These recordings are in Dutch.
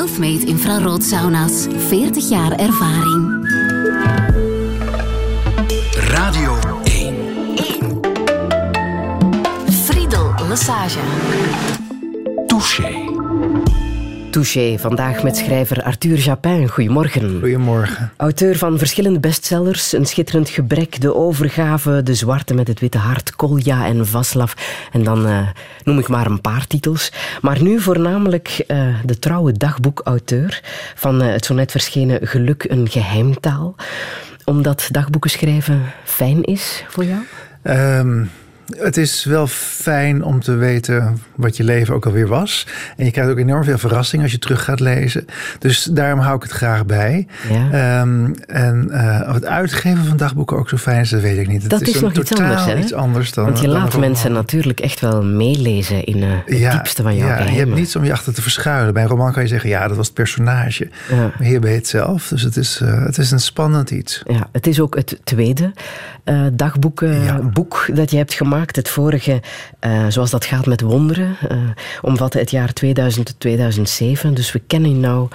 Selfmade infraroodsauna's. 40 jaar ervaring. Radio 1. 1. Friedel Massage. Touché. Touché, vandaag met schrijver Arthur Japin. Goedemorgen. Goedemorgen. Auteur van verschillende bestsellers, Een schitterend gebrek, De overgave, De zwarte met het witte hart, Kolja en Vaslav. En dan uh, noem ik maar een paar titels. Maar nu voornamelijk uh, de trouwe dagboekauteur van uh, het zo net verschenen Geluk een geheimtaal. Omdat dagboeken schrijven fijn is voor jou? Um het is wel fijn om te weten wat je leven ook alweer was. En je krijgt ook enorm veel verrassing als je terug gaat lezen. Dus daarom hou ik het graag bij. Ja. Um, en uh, of het uitgeven van dagboeken ook zo fijn is, dat weet ik niet. Dat het is, is nog iets anders, hè? iets anders dan. Want je dan laat mensen natuurlijk echt wel meelezen in uh, het ja, diepste van jouw ja, geheimen. Je hebt niets om je achter te verschuilen. Bij een roman kan je zeggen, ja, dat was het personage. Ja. Maar hier ben je het zelf. Dus het is, uh, het is een spannend iets. Ja, het is ook het tweede dagboekenboek ja. dat je hebt gemaakt. Het vorige, uh, zoals dat gaat met wonderen, uh, omvatte het jaar 2000 tot 2007. Dus we kennen nou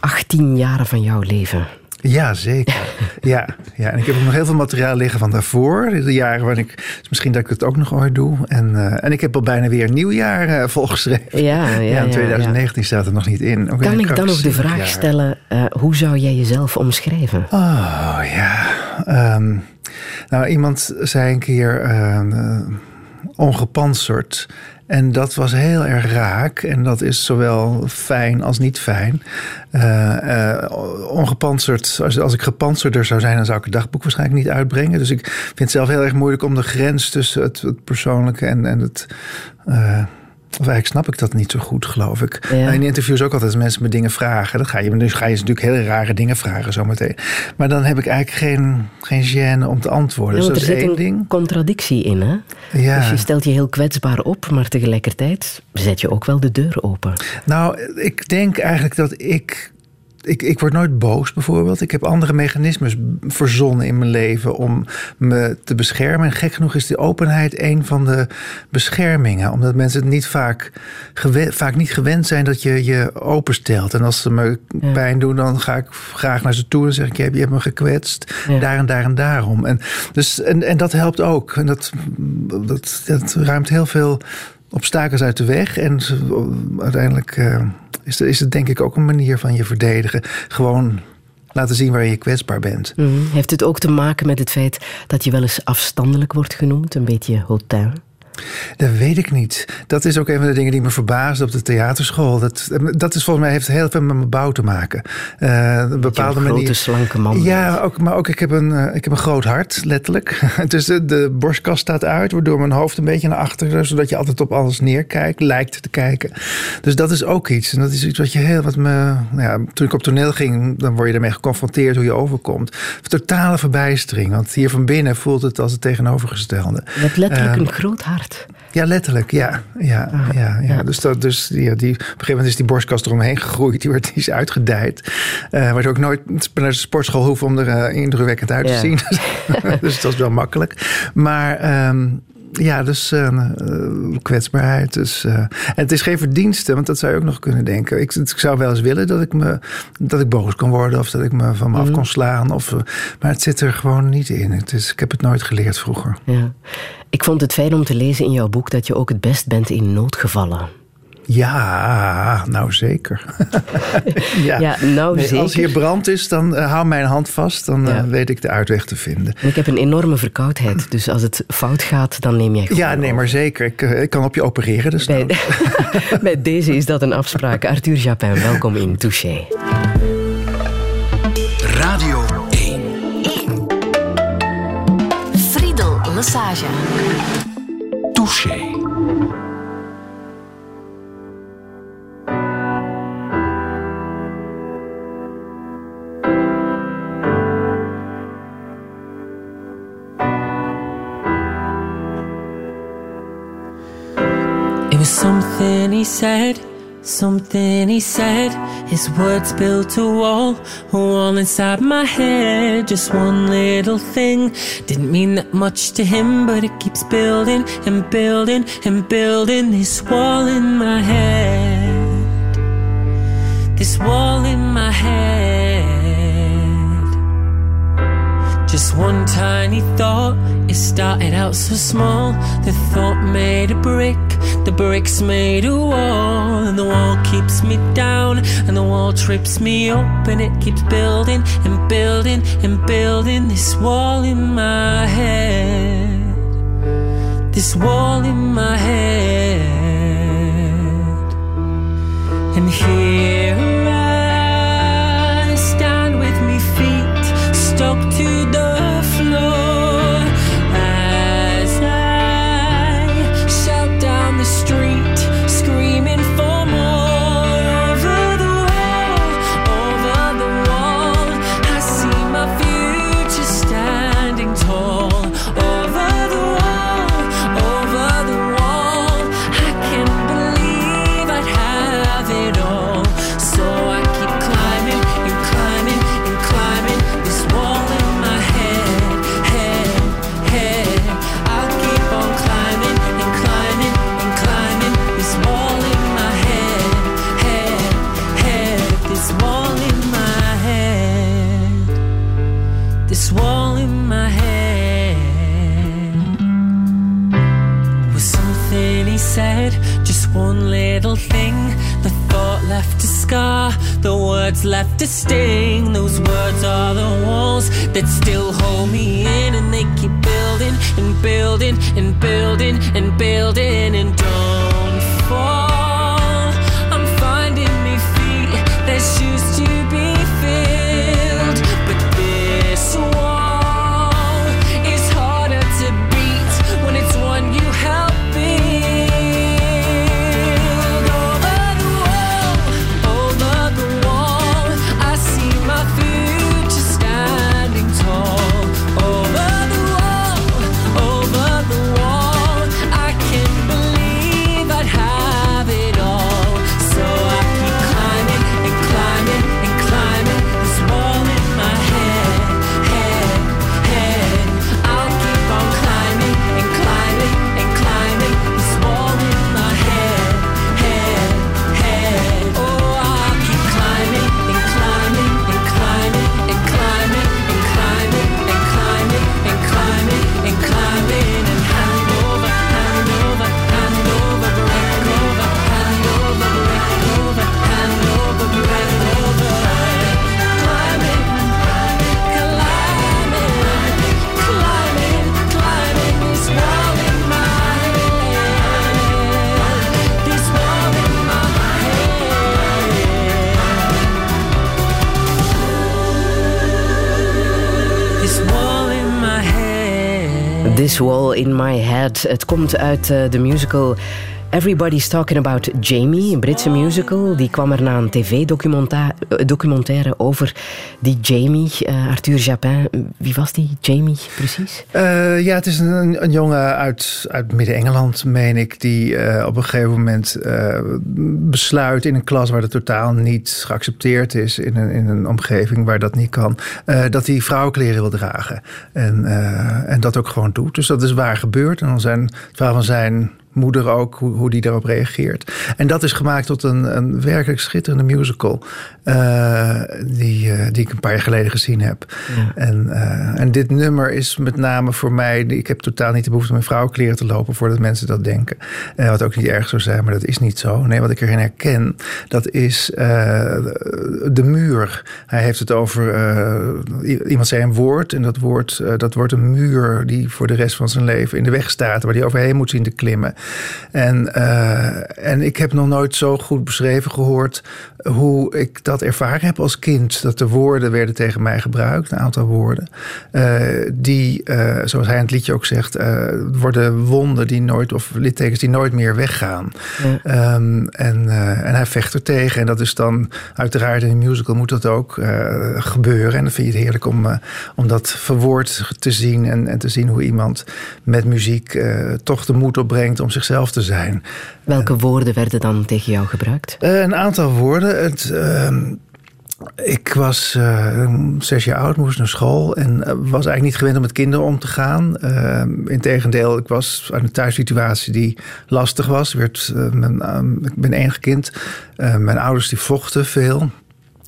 18 jaren van jouw leven. Ja, zeker. ja, ja, en ik heb ook nog heel veel materiaal liggen van daarvoor. De jaren waarin ik... Dus misschien dat ik het ook nog ooit doe. En, uh, en ik heb al bijna weer een nieuw jaar uh, volgeschreven. Ja, ja, ja, in 2019 ja. staat er nog niet in. Ook kan ik dan nog de vraag jaar. stellen... Uh, hoe zou jij jezelf omschrijven? Oh, ja. Um, nou, iemand zei een keer... Uh. En dat was heel erg raak. En dat is zowel fijn als niet fijn. Uh, ongepantserd, als, als ik gepantserder zou zijn, dan zou ik het dagboek waarschijnlijk niet uitbrengen. Dus ik vind het zelf heel erg moeilijk om de grens tussen het, het persoonlijke en, en het. Of eigenlijk snap ik dat niet zo goed, geloof ik. Ja. In interviews ook altijd als mensen me dingen vragen. Dan ga je, dus ga je natuurlijk hele rare dingen vragen zometeen. Maar dan heb ik eigenlijk geen, geen gêne om te antwoorden. Ja, dus er is zit één een ding. contradictie in, hè? Ja. Dus je stelt je heel kwetsbaar op, maar tegelijkertijd zet je ook wel de deur open. Nou, ik denk eigenlijk dat ik ik, ik word nooit boos bijvoorbeeld. Ik heb andere mechanismes verzonnen in mijn leven om me te beschermen. En gek genoeg is die openheid een van de beschermingen. Omdat mensen het niet vaak, vaak niet gewend zijn dat je je openstelt. En als ze me ja. pijn doen, dan ga ik graag naar ze toe en zeg ik: Je hebt, je hebt me gekwetst. Ja. Daar en daar en daarom. En, dus, en, en dat helpt ook. En dat, dat, dat ruimt heel veel obstakels uit de weg. En uiteindelijk uh, is, is het denk ik ook een manier van je verdedigen. Gewoon laten zien waar je kwetsbaar bent. -hmm. Heeft het ook te maken met het feit dat je wel eens afstandelijk wordt genoemd? Een beetje hautain? Dat weet ik niet. Dat is ook een van de dingen die me verbaasde op de theaterschool. Dat, dat is volgens mij heeft heel veel met mijn bouw te maken. Uh, een bepaalde een manier. grote, slanke man. Ja, ook, maar ook ik heb, een, uh, ik heb een groot hart, letterlijk. dus de, de, borstkast staat uit, waardoor mijn hoofd een beetje naar achteren, zodat je altijd op alles neerkijkt, lijkt te kijken. Dus dat is ook iets. En dat is iets wat je heel wat me. Nou ja, toen ik op toneel ging, dan word je ermee geconfronteerd hoe je overkomt. Totale verbijstering. Want hier van binnen voelt het als het tegenovergestelde. Je hebt letterlijk uh, een groot hart. Ja, letterlijk, ja. ja, ah, ja, ja. Dus, dat, dus ja, die, op een gegeven moment is die borstkast eromheen gegroeid. Die, werd, die is uitgedijd. Uh, waardoor ik nooit naar de sportschool hoef om er uh, indrukwekkend uit te ja. zien. dus het was wel makkelijk. Maar... Um, ja, dus uh, kwetsbaarheid. Dus, uh, en het is geen verdienste, want dat zou je ook nog kunnen denken. Ik, ik, zou wel eens willen dat ik, me, dat ik boos kon worden of dat ik me van me mm. af kon slaan. Of, maar het zit er gewoon niet in. Het is, ik heb het nooit geleerd vroeger. Ja. Ik vond het fijn om te lezen in jouw boek dat je ook het best bent in noodgevallen. Ja, nou zeker. ja. ja, nou nee, zeker. Als hier brand is, dan uh, hou mijn hand vast. Dan ja. uh, weet ik de uitweg te vinden. Ik heb een enorme verkoudheid. Dus als het fout gaat, dan neem jij gewoon Ja, nee, over. maar zeker. Ik, uh, ik, kan op je opereren. Dus Bij, Bij deze is dat een afspraak. Arthur Japin, welkom in Touché. Radio 1. 1. Friedel Massage. Touché. Something he said, something he said. His words built a wall, a wall inside my head. Just one little thing didn't mean that much to him, but it keeps building and building and building this wall in my head. this wall in my head. Just one tiny thought, it started out so small. The thought made a brick, the bricks made a wall, and the wall keeps me down, and the wall trips me up, and it keeps building and building and building this wall in my head. This wall in my head. And here left a scar, the words left a sting. Those words are the walls that still hold me in, and they keep building and building and building and building and don't fall. This Wall in My Head. Het komt uit eh, de musical Everybody's Talking About Jamie, een Britse musical. Die kwam er na een tv-documentaire over die Jamie, eh, Arthur Japin. Wie was die Jamie precies? Eh, ja, het is een, jongen uit, uit Midden-Engeland, meen ik, die eh, op een gegeven moment eh, besluit in een klas waar dat totaal niet geaccepteerd is, in een, in een omgeving waar dat niet kan, eh, dat hij vrouwenkleren wil dragen. En, eh, en dat ook gewoon doet. Dus dat is waar gebeurd. En dan zijn het van zijn moeder ook, hoe, hoe die daarop reageert. En dat is gemaakt tot een, een werkelijk schitterende musical. eh, die, eh, die ik een paar jaar geleden gezien heb. En, eh, en dit nummer is met name voor mij... Ik heb totaal niet de behoefte om in vrouwenkleren te lopen... voordat mensen dat denken. Wat ook niet erg zou zijn, maar dat is niet zo. Nee, wat ik erin herken, dat is de muur. Hij heeft het over... iemand zei een woord en dat woord, dat wordt een muur... die voor de rest van zijn leven in de weg staat... waar hij overheen moet zien te klimmen. En, eh, en ik heb nog nooit zo goed beschreven gehoord hoe ik dat ervaren heb als kind. Dat de woorden werden tegen mij gebruikt, een aantal woorden. eh, die, eh, zoals hij in het liedje ook zegt, worden wonden die nooit, of littekens die nooit meer weggaan. Ehm, en, en hij vecht er tegen. En dat is dan uiteraard in een musical moet dat ook gebeuren. En dan vind je het heerlijk om, om dat verwoord te zien. En, en te zien hoe iemand met muziek toch de moed opbrengt om zichzelf te zijn. Welke woorden werden dan tegen jou gebruikt? Eh, een aantal woorden. Het, ehm, Ik was uh, zes jaar oud, moest naar school en uh, was eigenlijk niet gewend om met kinderen om te gaan. Uh, Integendeel, ik was uit een thuissituatie die lastig was. Werd, mijn, ik ben enig kind. mijn ouders die vochten veel.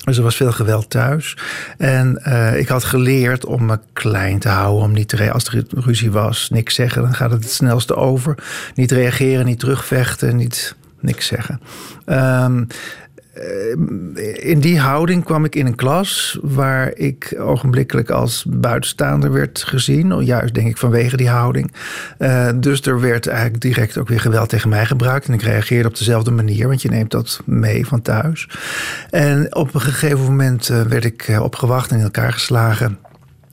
Dus er was veel geweld thuis. En uh, ik had geleerd om me klein te houden. Om niet te als er ruzie was, niks zeggen. Dan gaat het het snelste over. Niet reageren, niet terugvechten, niet niks zeggen. Um, in die houding kwam ik in een klas waar ik ogenblikkelijk als buitenstaander werd gezien. Juist denk ik vanwege die houding. Uh, dus er werd eigenlijk direct ook weer geweld tegen mij gebruikt. En ik reageerde op dezelfde manier, want je neemt dat mee van thuis. En op een gegeven moment uh, werd ik opgewacht en in elkaar geslagen.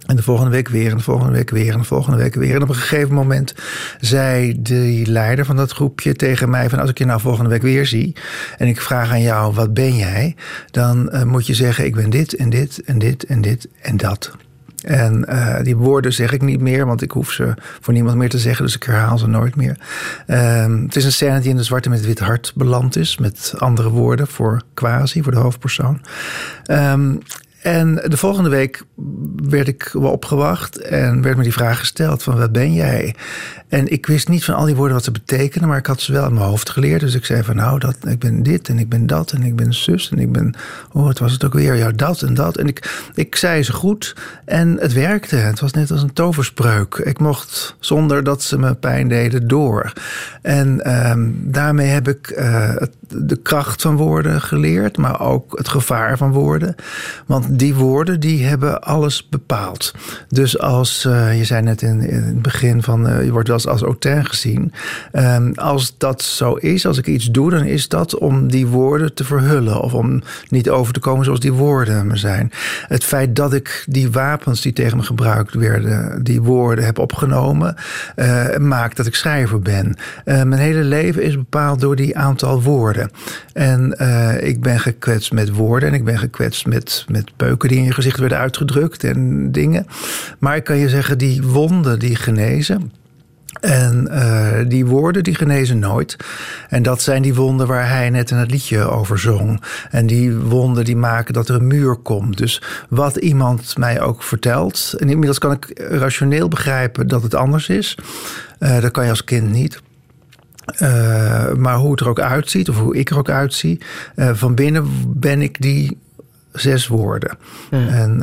En de volgende week weer, en de volgende week weer, en de volgende week weer. En op een gegeven moment zei de leider van dat groepje tegen mij: van als ik je nou volgende week weer zie en ik vraag aan jou, wat ben jij? Dan uh, moet je zeggen: ik ben dit en dit en dit en dit en dat. En uh, die woorden zeg ik niet meer, want ik hoef ze voor niemand meer te zeggen, dus ik herhaal ze nooit meer. Uh, het is een scène die in de zwarte met wit hart beland is, met andere woorden voor quasi, voor de hoofdpersoon. Um, en de volgende week werd ik wel opgewacht en werd me die vraag gesteld van wat ben jij? En ik wist niet van al die woorden wat ze betekenen, maar ik had ze wel in mijn hoofd geleerd. Dus ik zei van nou, dat, ik ben dit en ik ben dat en ik ben zus en ik ben, oh wat was het ook weer, ja dat en dat. En ik, ik zei ze goed en het werkte. Het was net als een toverspreuk. Ik mocht zonder dat ze me pijn deden door. En um, daarmee heb ik uh, de kracht van woorden geleerd, maar ook het gevaar van woorden. Want die woorden die hebben alles bepaald. Dus als, uh, je zei net in, het begin van, uh, je wordt wel als auteur gezien. Um, als dat zo is, als ik iets doe, dan is dat om die woorden te verhullen. Of om niet over te komen zoals die woorden me zijn. Het feit dat ik die wapens die tegen me gebruikt werden, die woorden heb opgenomen, uh, maakt dat ik schrijver ben. Mijn hele leven is bepaald door die aantal woorden. En ik ben gekwetst met woorden en ik ben gekwetst met, met beuken die in je gezicht werden uitgedrukt en dingen. Maar ik kan je zeggen, die wonden die genezen. En uh, die woorden die genezen nooit. En dat zijn die wonden waar hij net in het liedje over zong. En die wonden die maken dat er een muur komt. Dus wat iemand mij ook vertelt. En inmiddels kan ik rationeel begrijpen dat het anders is. Uh, dat kan je als kind niet. Uh, maar hoe het er ook uitziet, of hoe ik er ook uitzie. van binnen ben ik die zes woorden. Ja. En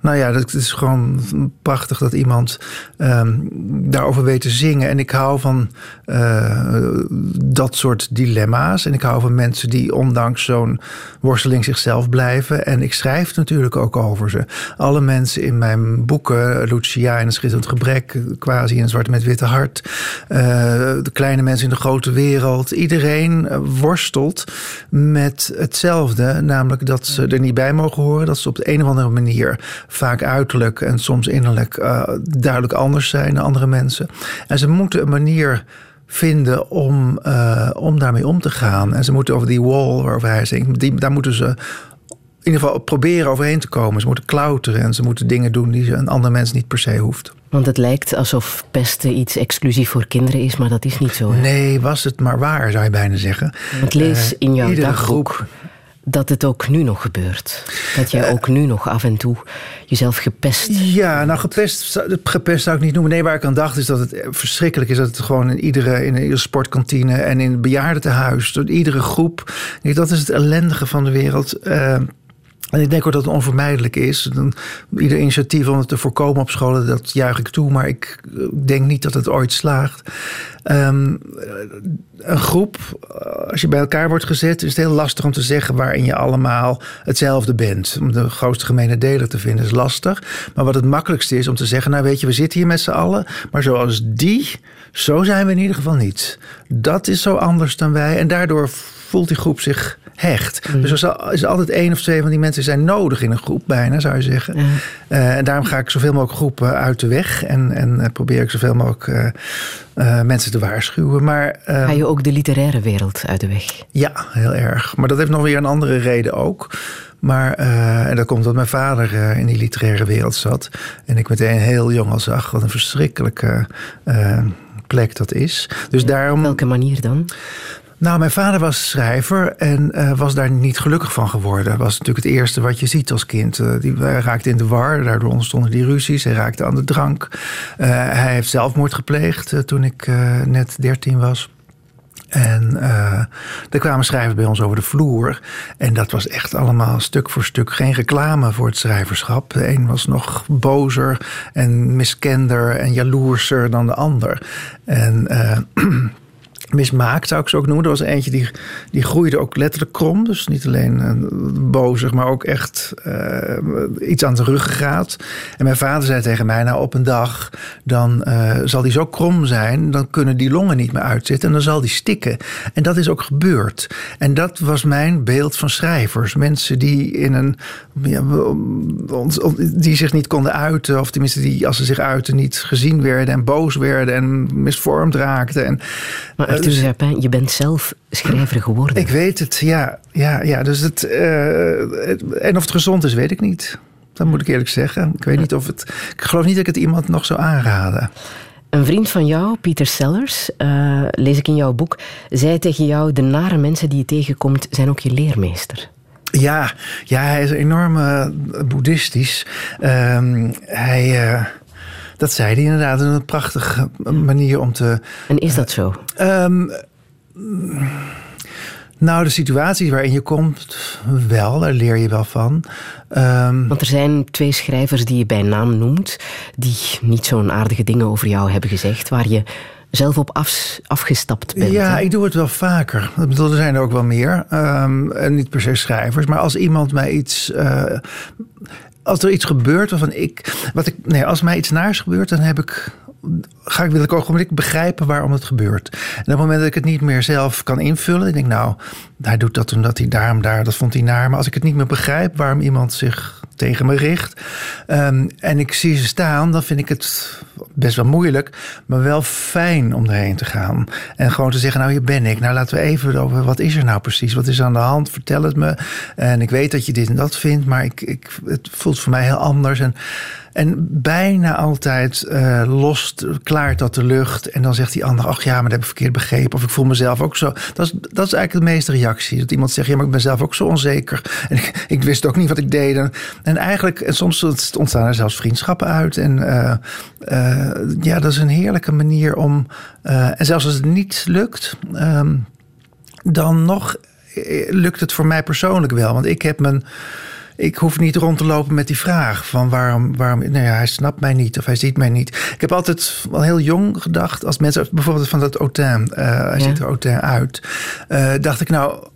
nou ja, dat is gewoon prachtig dat iemand um, daarover weet te zingen. En ik hou van uh, dat soort dilemma's. En ik hou van mensen die ondanks zo'n worsteling zichzelf blijven. En ik schrijf natuurlijk ook over ze. Alle mensen in mijn boeken, Lucia in een schitterend gebrek, quasi in een zwarte met witte hart. Uh, de kleine mensen in de grote wereld. Iedereen worstelt met hetzelfde. Namelijk dat ze er niet bij mogen horen. Dat ze op de een of andere manier vaak uiterlijk en soms innerlijk uh, duidelijk anders zijn dan andere mensen. En ze moeten een manier vinden om, uh, om daarmee om te gaan. En ze moeten over die wall waarover hij zingt, die, daar moeten ze in ieder geval proberen overheen te komen. Ze moeten klauteren en ze moeten dingen doen die een ander mens niet per se hoeft. Want het lijkt alsof pesten iets exclusief voor kinderen is, maar dat is niet zo. Hè? Nee, was het maar waar, zou je bijna zeggen. Want lees in jouw uh, dagboek dat het ook nu nog gebeurt. Dat jij ook nu nog af en toe jezelf gepest. Ja, nou gepest, gepest zou ik niet noemen. Nee, waar ik aan dacht is dat het verschrikkelijk is dat het gewoon in iedere, in iedere sportkantine en in het bejaardentehuis, door iedere groep. Dat is het ellendige van de wereld. Uh, en ik denk ook dat het onvermijdelijk is. Ieder initiatief om het te voorkomen op scholen, dat juich ik toe. Maar ik denk niet dat het ooit slaagt. Um, een groep, als je bij elkaar wordt gezet, is het heel lastig om te zeggen waarin je allemaal hetzelfde bent. Om de grootste gemene deler te vinden is lastig. Maar wat het makkelijkste is om te zeggen, nou weet je, we zitten hier met z'n allen. Maar zoals die, zo zijn we in ieder geval niet. Dat is zo anders dan wij. En daardoor voelt die groep zich hecht. Mm. Dus er is altijd één of twee van die mensen zijn nodig in een groep, bijna zou je zeggen. Mm. Uh, en daarom ga ik zoveel mogelijk groepen uit de weg en, en probeer ik zoveel mogelijk uh, uh, mensen te waarschuwen. Maar, ga je ook de literaire wereld uit de weg? Ja, heel erg. Maar dat heeft nog weer een andere reden ook. Maar, en dat komt omdat mijn vader in die literaire wereld zat. En ik meteen heel jong al zag wat een verschrikkelijke plek dat is. Dus daarom, Op welke manier dan? Nou, mijn vader was schrijver en uh, was daar niet gelukkig van geworden. Was natuurlijk het eerste wat je ziet als kind. Uh, die raakte in de war, daardoor ontstonden die ruzies. Hij raakte aan de drank. Uh, hij heeft zelfmoord gepleegd toen ik net 13 was. En uh, er kwamen schrijvers bij ons over de vloer. En dat was echt allemaal stuk voor stuk geen reclame voor het schrijverschap. De een was nog bozer en miskender en jaloerser dan de ander. En mismaakt, zou ik ze ook noemen. Er was eentje die, die groeide ook letterlijk krom. Dus niet alleen uh, bozig, maar ook echt uh, iets aan de ruggengraat. En mijn vader zei tegen mij, nou op een dag... dan uh, zal die zo krom zijn, dan kunnen die longen niet meer uitzitten... en dan zal die stikken. En dat is ook gebeurd. En dat was mijn beeld van schrijvers. Mensen die in een... Die zich niet konden uiten... of tenminste die, als ze zich uiten, niet gezien werden... en boos werden en misvormd raakten. En, Arthur dus, Japin, je bent zelf schrijver geworden. Ik weet het, ja. ja, ja dus het, uh, en of het gezond is, weet ik niet. Dat moet ik eerlijk zeggen. Ik weet niet of het. Ik geloof niet dat ik het iemand nog zou aanraden. Een vriend van jou, Pieter Sellers, uh, lees ik in jouw boek, zei tegen jou: De nare mensen die je tegenkomt zijn ook je leermeester. Ja, ja hij is enorm uh, boeddhistisch. Uh, hij. Dat zei hij inderdaad. Een prachtige manier om te. En is dat zo? Um, nou, de situatie waarin je komt, wel, daar leer je wel van. Um, Want er zijn twee schrijvers die je bij naam noemt, die niet zo'n aardige dingen over jou hebben gezegd, waar je zelf op af, afgestapt bent. Ja, hè? ik doe het wel vaker. Ik bedoel, er zijn er ook wel meer. Um, en niet per se schrijvers. Maar als iemand mij iets. Uh, als er iets gebeurt waarvan ik. Wat ik nee, als mij iets naars gebeurt, dan heb ik ga ik, wil ik ogenblik begrijpen waarom het gebeurt. En op het moment dat ik het niet meer zelf kan invullen, ik denk nou, hij doet dat omdat hij daarom daar, dat vond hij naar. Maar als ik het niet meer begrijp waarom iemand zich tegen me richt um, en ik zie ze staan, dan vind ik het best wel moeilijk, maar wel fijn om erheen te gaan. En gewoon te zeggen, nou hier ben ik. Nou laten we even over, wat is er nou precies? Wat is er aan de hand? Vertel het me. En ik weet dat je dit en dat vindt, maar ik, ik, het voelt voor mij heel anders. En en bijna altijd uh, lost, klaart dat de lucht. En dan zegt die ander, ach ja, maar dat heb ik verkeerd begrepen. Of ik voel mezelf ook zo. Dat is, dat is eigenlijk de meeste reactie. Dat iemand zegt, ja, maar ik ben zelf ook zo onzeker. En ik, ik wist ook niet wat ik deed. En, en eigenlijk, en soms ontstaan er zelfs vriendschappen uit. En uh, uh, ja, dat is een heerlijke manier om... en zelfs als het niet lukt... Um, dan nog lukt het voor mij persoonlijk wel. Want ik heb mijn ik hoef niet rond te lopen met die vraag van waarom, waarom nou ja, hij snapt mij niet of hij ziet mij niet. Ik heb altijd al heel jong gedacht, als mensen bijvoorbeeld van dat Autain, uh, hij ja. ziet er Autain uit, uh, dacht ik nou,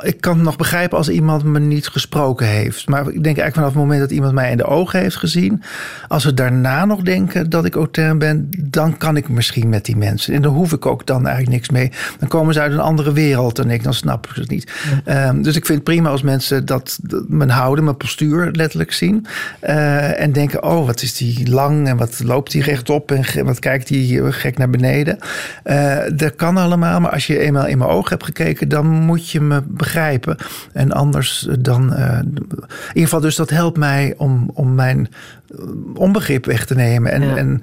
ik kan nog begrijpen als iemand me niet gesproken heeft. Maar ik denk eigenlijk vanaf het moment dat iemand mij in de ogen heeft gezien, als we daarna nog denken dat ik Autain ben, dan kan ik misschien met die mensen. En dan hoef ik ook dan eigenlijk niks mee. Dan komen ze uit een andere wereld en ik, dan snap ik het niet. Ja. Um, dus ik vind het prima als mensen dat, dat mijn houden, mijn postuur letterlijk zien. Uh, en denken, oh, wat is die lang en wat loopt die rechtop en wat kijkt die gek naar beneden. Uh, dat kan allemaal, maar als je eenmaal in mijn ogen hebt gekeken, dan moet je me begrijpen. En anders dan. Uh, in ieder geval, dus dat helpt mij om, om mijn onbegrip weg te nemen. En, ja. en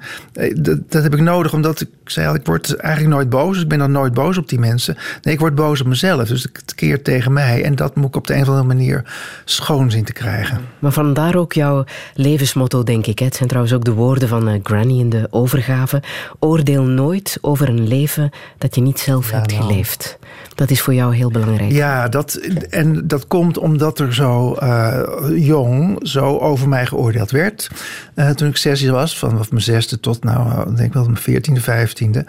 dat, dat, heb ik nodig, omdat ik zei al, ik word eigenlijk nooit boos. Ik ben dan nooit boos op die mensen. Nee, ik word boos op mezelf. Dus het keert tegen mij. En dat moet ik op de een of andere manier schoon zien te krijgen. Maar vandaar ook jouw levensmotto, denk ik. Het zijn trouwens ook de woorden van uh, Granny in de overgave. Oordeel nooit over een leven dat je niet zelf ja, hebt nou. geleefd. Dat is voor jou heel belangrijk. Ja, dat, en dat komt omdat er zo uh, jong zo over mij geoordeeld werd. Uh, toen ik zes was, vanaf mijn zesde tot nou, denk ik wel mijn veertiende, vijftiende.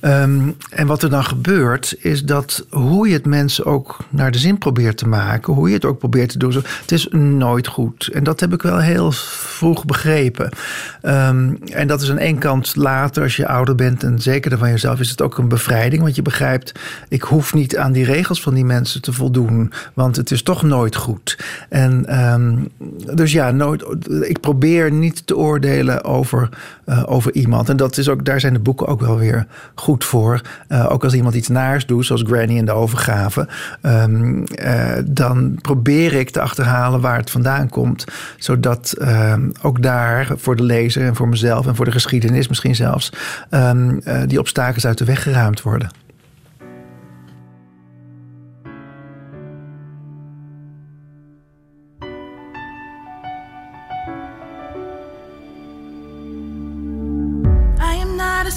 Um, en wat er dan gebeurt, is dat hoe je het mensen ook naar de zin probeert te maken, hoe je het ook probeert te doen, het is nooit goed. En dat heb ik wel heel vroeg begrepen. Um, en dat is aan één kant later, als je ouder bent en zeker van jezelf, is het ook een bevrijding. Want je begrijpt, ik hoef niet aan die regels van die mensen te voldoen, want het is toch nooit goed. En um, dus ja, nooit, ik probeer niet te oordelen over, uh, over iemand. En dat is ook, daar zijn de boeken ook wel weer goed voor. Uh, ook als iemand iets naars doet, zoals Granny in de overgave, um, uh, dan probeer ik te achterhalen waar het vandaan komt. Zodat uh, ook daar voor de lezer en voor mezelf en voor de geschiedenis misschien zelfs um, die obstakels uit de weg geruimd worden.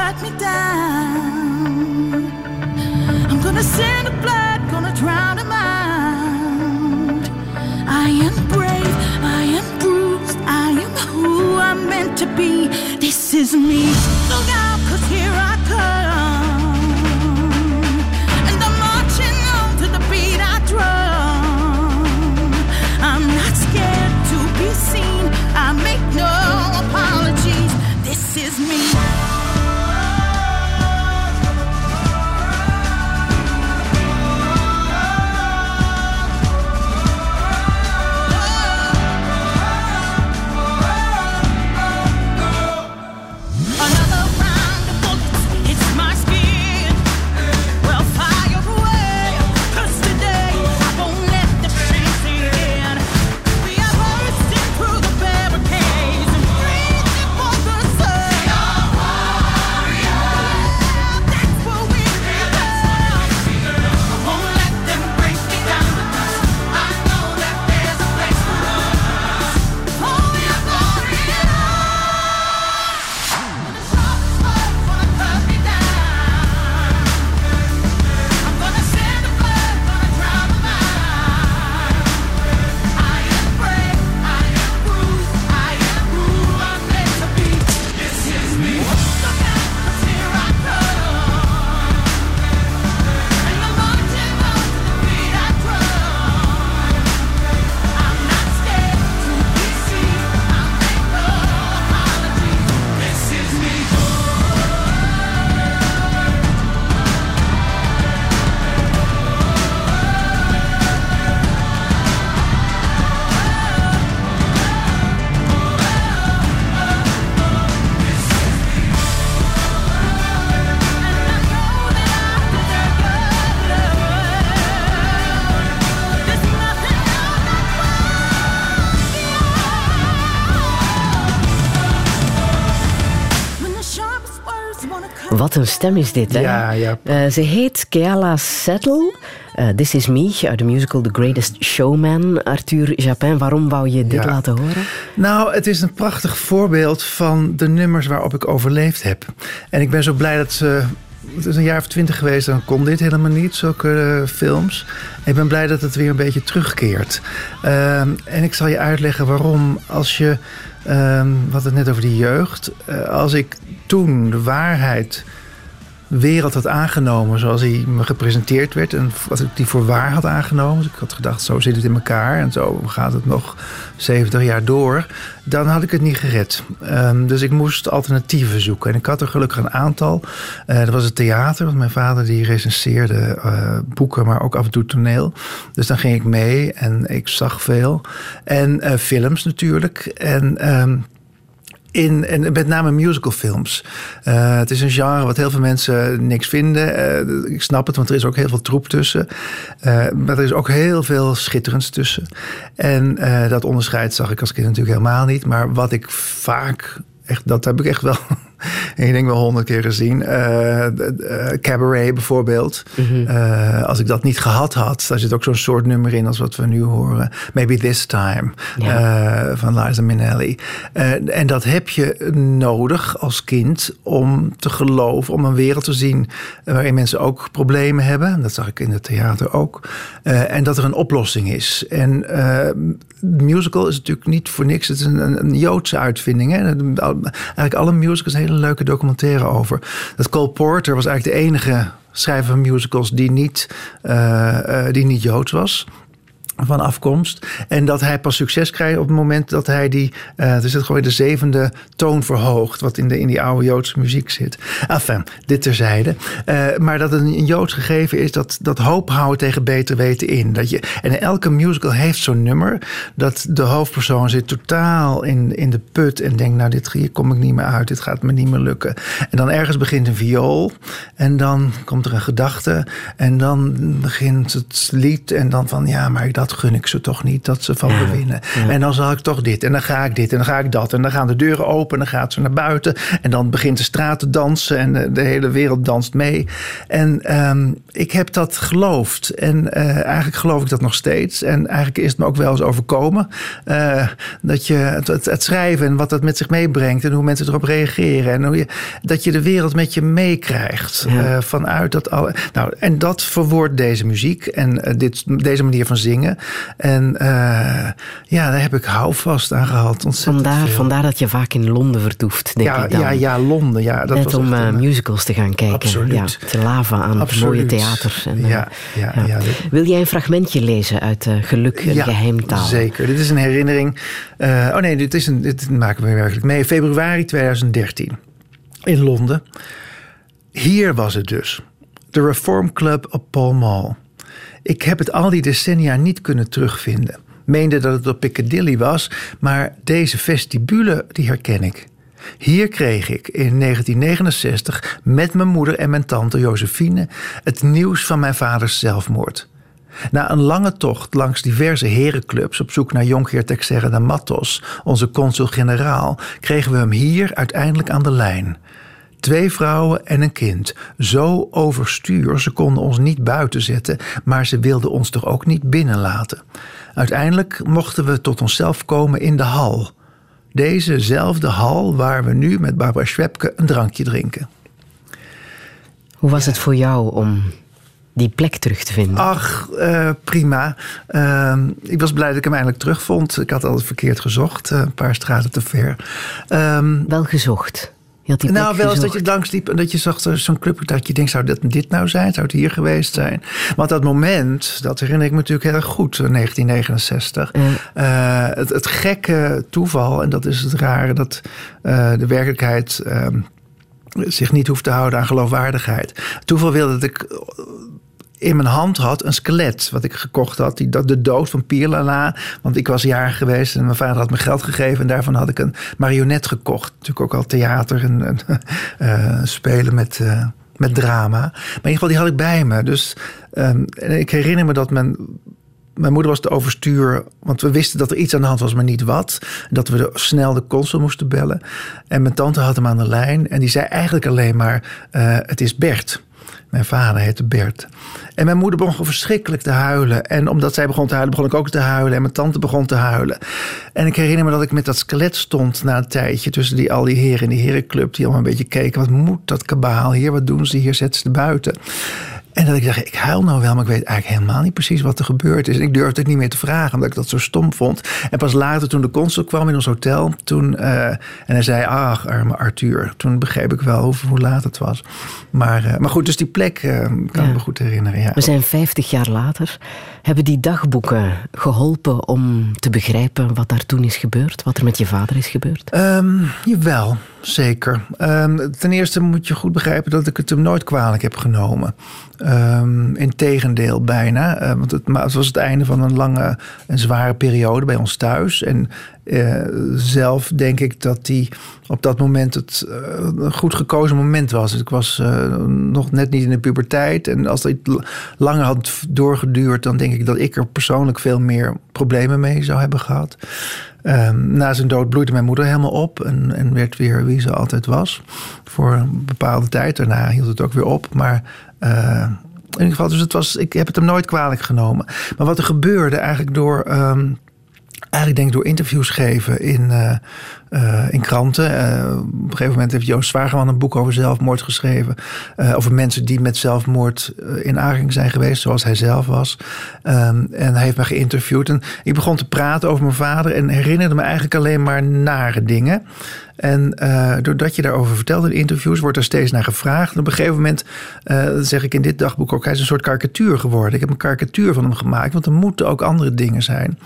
Cut me down, I'm gonna send a blood, gonna drown them out. I am brave, I am bruised, I am who I'm meant to be. This is me. Wat een stem is dit, hè? Ja, ja. Eh, ze heet Keala Settle. Eh, This is Me, uit de musical The Greatest Showman. Arthur Japin, waarom wou je dit Ja. laten horen? Nou, het is een prachtig voorbeeld van de nummers waarop ik overleefd heb. En ik ben zo blij dat ze. Het is een jaar of twintig geweest, dan kon dit helemaal niet, zulke eh, films. Ik ben blij dat het weer een beetje terugkeert. Ehm, en ik zal je uitleggen waarom. Als je, ehm we hadden het net over die jeugd. Als ik toen de waarheid wereld had aangenomen zoals hij me gepresenteerd werd. En wat ik die voor waar had aangenomen. Dus ik had gedacht, zo zit het in elkaar. En zo gaat het nog 70 jaar door. Dan had ik het niet gered. Ehm, dus ik moest alternatieven zoeken. En ik had er gelukkig een aantal. Eh dat was het theater. Want mijn vader die recenseerde eh, boeken, maar ook af en toe toneel. Dus dan ging ik mee en ik zag veel. En eh, films natuurlijk. En... ehm, in, en met name musicalfilms. Eh, het is een genre wat heel veel mensen niks vinden. Eh, ik snap het, want er is ook heel veel troep tussen. Eh, maar er is ook heel veel schitterends tussen. En dat onderscheid zag ik als kind natuurlijk helemaal niet. Maar wat ik vaak, echt, dat heb ik echt wel, ik denk wel honderd keer gezien. Eh, eh, Cabaret bijvoorbeeld. Eh, als ik dat niet gehad had, daar zit ook zo'n soort nummer in als wat we nu horen. Maybe This Time van Liza Minnelli. En dat heb je nodig als kind om te geloven, om een wereld te zien waarin mensen ook problemen hebben. Dat zag ik in het theater ook. En dat er een oplossing is. En musical is natuurlijk niet voor niks. Het is een, een, Joodse uitvinding. Hè? Eigenlijk alle musicals een leuke documentaire over. Dat Cole Porter was eigenlijk de enige schrijver van musicals die niet, eh, die niet Joods was. Van afkomst. En dat hij pas succes krijgt op het moment dat hij die, uh, dus het gewoon de zevende toon verhoogt, wat in, de, in die oude Joodse muziek zit. Enfin, dit terzijde. Uh, maar dat het een Joods gegeven is, dat, dat hoop houden tegen beter weten in. Dat je, en elke musical heeft zo'n nummer, dat de hoofdpersoon zit totaal in, in de put en denkt, nou, dit, hier kom ik niet meer uit, dit gaat me niet meer lukken. En dan ergens begint een viool en dan komt er een gedachte en dan begint het lied en dan van, ja, maar dat gun ik ze toch niet dat ze van me winnen. En dan zal ik toch dit en dan ga ik dit en dan ga ik dat. En dan gaan de deuren open en dan gaat ze naar buiten. En dan begint de straat te dansen en de, de hele wereld danst mee. En um, ik heb dat geloofd. En uh, eigenlijk geloof ik dat nog steeds. En eigenlijk is het me ook wel eens overkomen. Uh, dat je het, het, het, schrijven en wat dat met zich meebrengt. En hoe mensen erop reageren. En hoe je, dat je de wereld met je meekrijgt. Ja. Uh, vanuit dat al. Nou, en dat verwoordt deze muziek en dit, deze manier van zingen. En uh, ja, daar heb ik houvast aan gehad. Vandaar, veel. vandaar dat je vaak in Londen vertoeft, denk ja, ik dan. Ja, ja, Londen. Ja, dat Net was om uh, een, musicals te gaan kijken. Absoluut. Ja, te laven aan absoluut. het mooie theater. En, ja, ja, ja. Wil jij een fragmentje lezen uit uh, Geluk, een ja, geheimtaal? zeker. Dit is een herinnering. oh nee, dit, is een, dit maken we werkelijk mee. Februari 2013 in Londen. Hier was het dus. De Reform Club op Pall Mall. Ik heb het al die decennia niet kunnen terugvinden. Meende dat het op Piccadilly was, maar deze vestibule die herken ik. Hier kreeg ik in 1969 met mijn moeder en mijn tante Josephine het nieuws van mijn vaders zelfmoord. Na een lange tocht langs diverse herenclubs op zoek naar Jonkheer Texerre de Matos, onze consul-generaal, kregen we hem hier uiteindelijk aan de lijn. Twee vrouwen en een kind. Zo overstuur, ze konden ons niet buiten zetten, maar ze wilden ons toch ook niet binnenlaten. Uiteindelijk mochten we tot onszelf komen in de hal. Dezezelfde hal waar we nu met Barbara Schwepke een drankje drinken. Hoe was het voor jou om die plek terug te vinden? Ach, uh, prima. Uh, ik was blij dat ik hem eindelijk terugvond. Ik had altijd verkeerd gezocht, uh, een paar straten te ver. Um, Wel gezocht? Nou, wel eens dat je langs liep en dat je zag zo'n club dat je denkt, zou dit, dit nou zijn? Zou het hier geweest zijn? Want dat moment, dat herinner ik me natuurlijk heel erg goed, 1969. Ja. Uh, het, het, gekke toeval, en dat is het rare, dat uh, de werkelijkheid uh, zich niet hoeft te houden aan geloofwaardigheid. Toeval wilde dat ik in mijn hand had een skelet wat ik gekocht had. Die, de dood van Pierlala. Want ik was jarig geweest en mijn vader had me geld gegeven. En daarvan had ik een marionet gekocht. Natuurlijk ook al theater en, uh, spelen met, uh, met drama. Maar in ieder geval, die had ik bij me. Dus um, ik herinner me dat mijn mijn moeder was te overstuur, want we wisten dat er iets aan de hand was, maar niet wat. Dat we snel de consul moesten bellen. En mijn tante had hem aan de lijn en die zei eigenlijk alleen maar: uh, Het is Bert. Mijn vader heette Bert. En mijn moeder begon verschrikkelijk te huilen. En omdat zij begon te huilen, begon ik ook te huilen. En mijn tante begon te huilen. En ik herinner me dat ik met dat skelet stond na een tijdje... tussen die, al die heren in die herenclub... die allemaal een beetje keken. Wat moet dat kabaal hier? Wat doen ze hier? Zet ze buiten. En dat ik dacht, ik huil nou wel, maar ik weet eigenlijk helemaal niet precies wat er gebeurd is. En ik durfde het niet meer te vragen, omdat ik dat zo stom vond. En pas later, toen de consul kwam in ons hotel, toen, uh, en hij zei, ach, arme Arthur. Toen begreep ik wel hoe, hoe laat het was. Maar, uh, maar goed, dus die plek uh, kan ja. ik me goed herinneren. Ja. We zijn 50 jaar later. Hebben die dagboeken geholpen om te begrijpen wat daar toen is gebeurd? Wat er met je vader is gebeurd? Um, jawel, zeker. Um, ten eerste moet je goed begrijpen dat ik het hem nooit kwalijk heb genomen. Um, Integendeel bijna. Uh, want het, het, was het einde van een lange en zware periode bij ons thuis. En uh, zelf denk ik dat die op dat moment het uh, een goed gekozen moment was. Ik was uh, nog net niet in de puberteit. En als het langer had doorgeduurd, dan denk ik dat ik er persoonlijk veel meer problemen mee zou hebben gehad. Um, na zijn dood bloeide mijn moeder helemaal op en, en, werd weer wie ze altijd was. Voor een bepaalde tijd. Daarna hield het ook weer op. Maar in ieder geval, dus het was, ik heb het hem nooit kwalijk genomen. Maar wat er gebeurde eigenlijk door. Um, eigenlijk denk ik door interviews geven in, eh, in kranten. Eh, op een gegeven moment heeft Joost Zwageman een boek over zelfmoord geschreven. eh, over mensen die met zelfmoord in aanraking zijn geweest, zoals hij zelf was. Ehm, en hij heeft me geïnterviewd. En ik begon te praten over mijn vader en herinnerde me eigenlijk alleen maar nare dingen. En doordat je daarover vertelde in interviews, wordt er steeds naar gevraagd. En op een gegeven moment, zeg ik in dit dagboek ook, hij is een soort karikatuur geworden. Ik heb een karikatuur van hem gemaakt, want er moeten ook andere dingen zijn.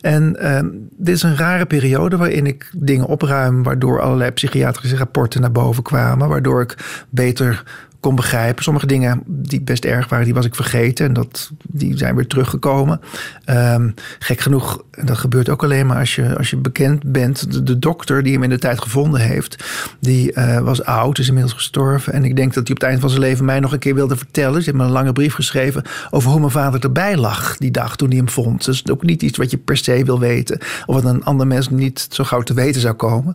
En eh, dit is een rare periode waarin ik dingen opruim, waardoor allerlei psychiatrische rapporten naar boven kwamen, waardoor ik beter kon begrijpen. Sommige dingen die best erg waren, die was ik vergeten. En dat, die zijn weer teruggekomen. Ehm, gek genoeg, en dat gebeurt ook alleen maar als je, als je bekend bent. De, de dokter die hem in de tijd gevonden heeft, die eh, was oud, is inmiddels gestorven. En ik denk dat hij op het eind van zijn leven mij nog een keer wilde vertellen. Ze heeft me een lange brief geschreven over hoe mijn vader erbij lag die dag toen hij hem vond. Dus ook niet iets wat je per se wil weten. Of wat een ander mens niet zo gauw te weten zou komen.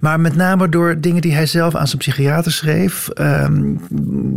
Maar met name door dingen die hij zelf aan zijn psychiater schreef. ehm,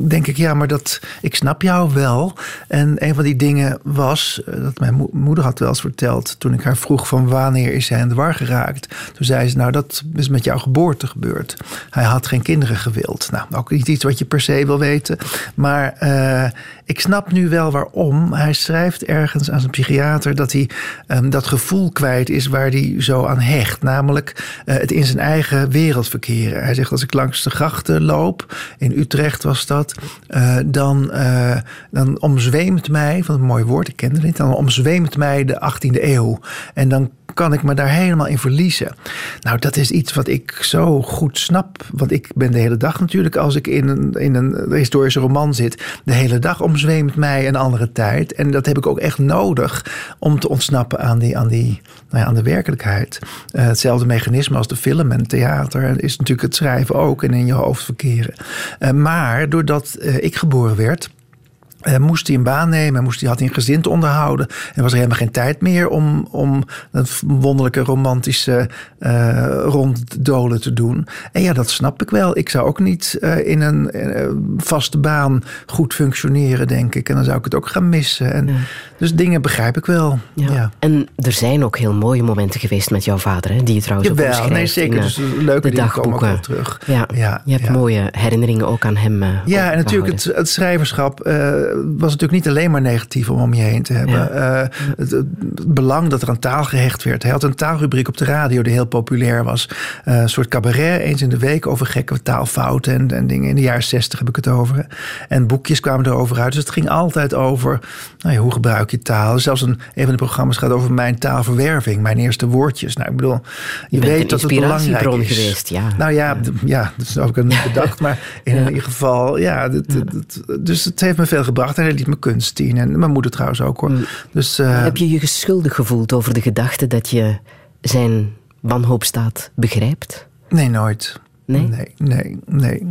denk ik, ja, maar dat, ik snap jou wel. En een van die dingen was, eh, dat mijn mo- moeder had wel eens verteld... toen ik haar vroeg van wanneer is hij in de war geraakt. Toen zei ze, nou, dat is met jouw geboorte gebeurd. Hij had geen kinderen gewild. Nou, ook niet iets wat je per se wil weten. Maar eh, ik snap nu wel waarom. Hij schrijft ergens aan zijn psychiater... dat hij ehm, dat gevoel kwijt is waar hij zo aan hecht. Namelijk eh, het in zijn eigen wereld verkeren. Hij zegt, als ik langs de grachten loop... in Utrecht was dat... eh, dan, eh, dan omzweemt mij, van een mooi woord, ik kende dit... dan omzweemt mij de 18e eeuw. En dan kan ik me daar helemaal in verliezen. Nou, dat is iets wat ik zo goed snap. Want ik ben de hele dag natuurlijk, als ik in een, in een historische roman zit... de hele dag omzweemt mij een andere tijd. En dat heb ik ook echt nodig om te ontsnappen aan, die, aan, die, nou ja, aan de werkelijkheid. Eh, hetzelfde mechanisme als de film en theater... is natuurlijk het schrijven ook en in je hoofd verkeren. Eh, maar doordat eh, ik geboren werd... Uh, moest hij een baan nemen, moest hij, had hij een gezin te onderhouden. En was er helemaal geen tijd meer om, om dat wonderlijke romantische uh, ronddolen te doen. En ja, dat snap ik wel. Ik zou ook niet uh, in een vaste baan goed functioneren, denk ik. En dan zou ik het ook gaan missen. En, ja. Dus dingen begrijp ik wel. Ja. ja. En er zijn ook heel mooie momenten geweest met jouw vader, hè, die je trouwens Jawel, ook nee, zeker. In, dus leuke de dingen komen ook wel dagboeken. terug. Ja, ja, je hebt mooie herinneringen ook aan hem. ja, en natuurlijk het, het schrijverschap was natuurlijk niet alleen maar negatief om om je heen te hebben. Ja. Uh, het, het, belang dat er aan taal gehecht werd. Hij had een taalrubriek op de radio die heel populair was. Uh, een soort cabaret, eens in de week over gekke taalfouten en, en dingen. In de jaren zestig heb ik het over. En boekjes kwamen erover uit. Dus het ging altijd over nou ja, hoe gebruik je taal. Zelfs een, een van de programma's gaat over mijn taalverwerving, mijn eerste woordjes. Nou, ik bedoel, je, je weet dat het belangrijk is. geweest, ja. Nou ja, ja, dat is ook niet bedacht, maar in ieder geval, ja, dus het heeft me veel gebracht en hij liet me kunst zien. En mijn moeder trouwens ook hoor. Mm. Dus, uh, Heb je je schuldig gevoeld over de gedachte dat je zijn wanhoopstaat begrijpt? Nee, nooit. Nee? Nee, nee, nee.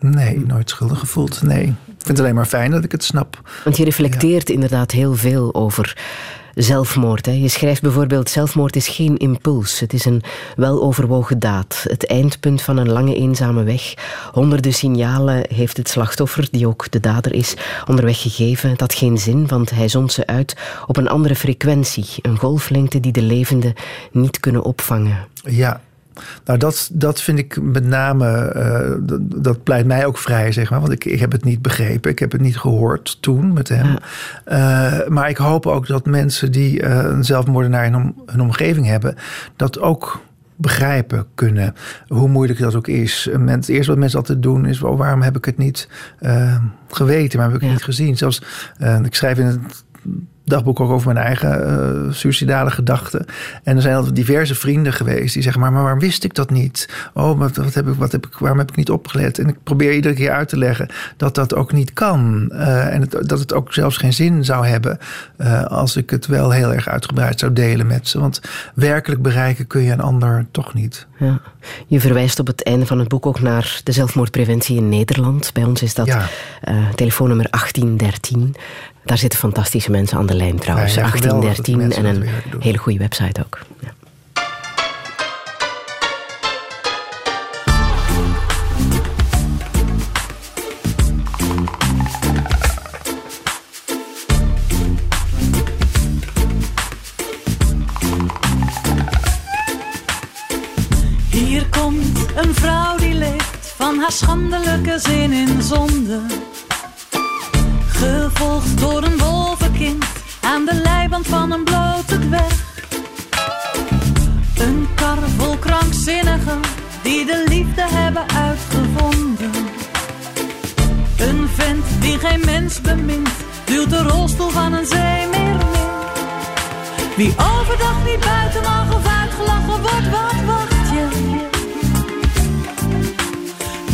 Nee, nooit schuldig gevoeld. Nee. Ik vind het alleen maar fijn dat ik het snap. Want je reflecteert ja. inderdaad heel veel over zelfmoord. Hè. Je schrijft bijvoorbeeld: zelfmoord is geen impuls. Het is een weloverwogen daad. Het eindpunt van een lange eenzame weg. Honderden signalen heeft het slachtoffer, die ook de dader is, onderweg gegeven. Dat geen zin, want hij zond ze uit op een andere frequentie. Een golflengte die de levenden niet kunnen opvangen. Ja, nou, dat, dat vind ik met name, uh, dat, dat, pleit mij ook vrij, zeg maar. Want ik, ik heb het niet begrepen, ik heb het niet gehoord toen met hem. Ja. Uh, maar ik hoop ook dat mensen die uh, een zelfmoordenaar in om, hun omgeving hebben, dat ook begrijpen kunnen. Hoe moeilijk dat ook is. Het eerste wat mensen altijd doen is: oh, waarom heb ik het niet geweten, maar heb ik het ja. niet gezien? Zelfs, ik schrijf in het dagboek ook over mijn eigen uh, suicidale gedachten. En er zijn altijd diverse vrienden geweest die zeggen: Maar, maar waarom wist ik dat niet? Oh, wat, wat heb ik, wat heb ik, waarom heb ik niet opgelet? En ik probeer iedere keer uit te leggen dat dat ook niet kan. Uh, en het, dat het ook zelfs geen zin zou hebben uh, als ik het wel heel erg uitgebreid zou delen met ze. Want werkelijk bereiken kun je een ander toch niet. Ja. Je verwijst op het einde van het boek ook naar de zelfmoordpreventie in Nederland. Bij ons is dat ja. telefoonnummer 1813. Daar zitten fantastische mensen aan de lijn trouwens. Ja, ja, 1813 en een hele goede website ook. Ja. Hier komt een vrouw die leeft van haar schandelijke zin in zonde. Gevolgd door een wolvenkind aan de leiband van een blote dwerg. Een kar vol krankzinnigen die de liefde hebben uitgevonden. Een vent die geen mens bemint, duwt de rolstoel van een zeemeer in. Wie overdag niet buiten mag of uitgelachen wordt, wat wacht je?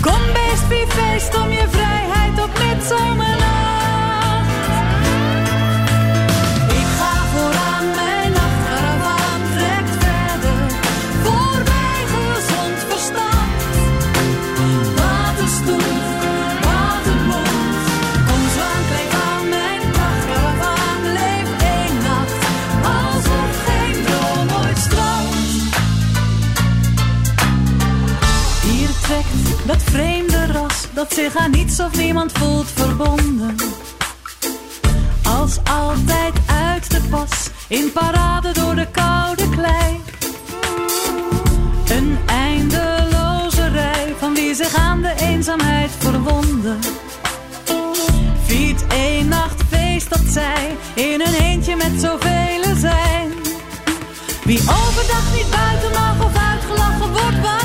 Kom best wie feest om je vrijheid op midzomernacht. Dat vreemde ras dat zich aan niets of niemand voelt verbonden. Als altijd uit de pas, in parade door de koude klei. Een eindeloze rij van wie zich aan de eenzaamheid verwonden. Viert één nacht feest dat zij in een eentje met zoveel zijn. Wie overdag niet buiten mag of uitgelachen wordt,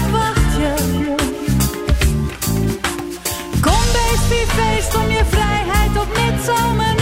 feest om je vrijheid op midzomernacht.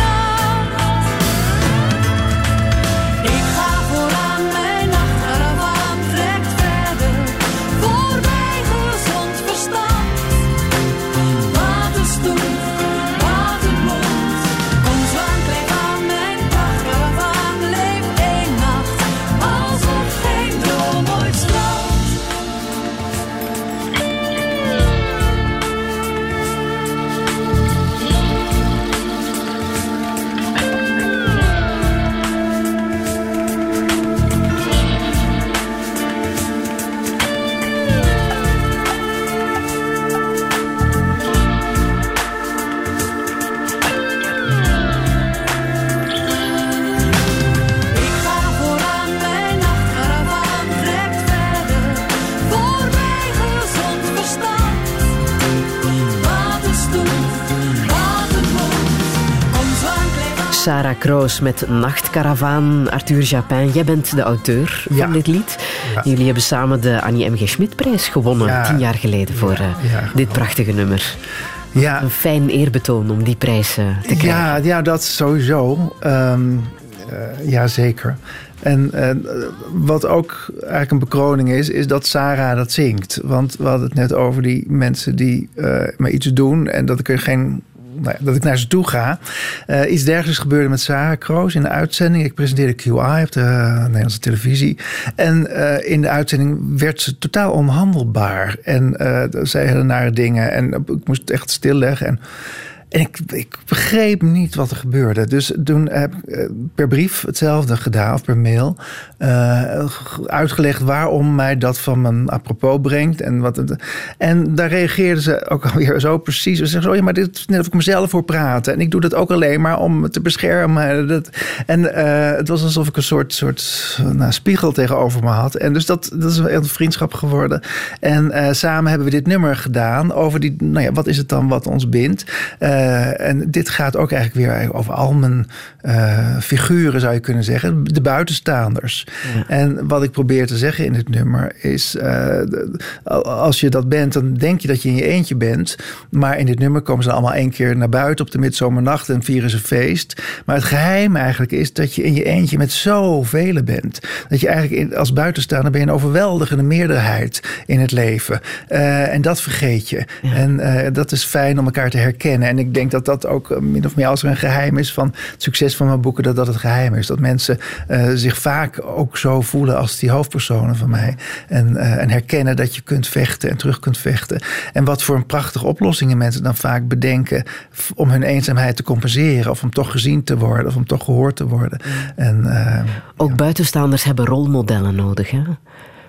Kroos met Nachtkaravaan. Arthur Japin, jij bent de auteur Ja. van dit lied. Ja. Jullie hebben samen de Annie M. G. Schmidprijs gewonnen, Ja. tien jaar geleden, voor eh, dit prachtige nummer. Ja, Een fijn eerbetoon om die prijs te krijgen. Ja, ja dat sowieso. Eh, ja, zeker. En eh, wat ook eigenlijk een bekroning is, is dat Sarah dat zingt. Want we hadden het net over die mensen die eh me iets doen en dat ik er geen. Nou dat ik naar ze toe ga. Eh, iets dergelijks gebeurde met Sarah Kroos in de uitzending. Ik presenteerde QI op de eh, Nederlandse televisie. En eh, in de uitzending werd ze totaal onhandelbaar. En zei hele nare dingen. En ik moest echt stilleggen. En en ik, ik begreep niet wat er gebeurde. Dus toen heb ik eh, per brief hetzelfde gedaan, of per mail. eh, uitgelegd waarom mij dat van mijn apropos brengt. En, wat en daar reageerden ze ook alweer zo precies. Ze zeggen zo, ja, maar dit is net of ik mezelf voor praten. En ik doe dat ook alleen maar om me te beschermen. Dat, en eh, het was alsof ik een soort, soort nou, spiegel tegenover me had. En dus dat, dat is een vriendschap geworden. En samen hebben we dit nummer gedaan over die, nou ja, wat is het dan wat ons bindt? Eh, en dit gaat ook eigenlijk weer over al mijn eh, figuren, zou je kunnen zeggen. De buitenstaanders. En wat ik probeer te zeggen in dit nummer is... eh, als je dat bent, dan denk je dat je in je eentje bent. Maar in dit nummer komen ze allemaal één keer naar buiten op de midzomernacht... en vieren ze feest. Maar het geheim eigenlijk is dat je in je eentje met zoveel bent. Dat je eigenlijk in- als buitenstaander ben je een overweldigende meerderheid in het leven. En dat vergeet je. En dat is fijn om elkaar te herkennen. En ik denk dat dat ook eh, min of meer als er een geheim is van het succes van mijn boeken, dat dat het geheim is. Dat mensen eh, zich vaak ook zo voelen als die hoofdpersonen van mij. En, eh, en herkennen dat je kunt vechten en terug kunt vechten. En wat voor een prachtige oplossingen mensen dan vaak bedenken om hun eenzaamheid te compenseren. Of om toch gezien te worden, of om toch gehoord te worden. En eh, Ook buitenstaanders hebben rolmodellen nodig. Hè?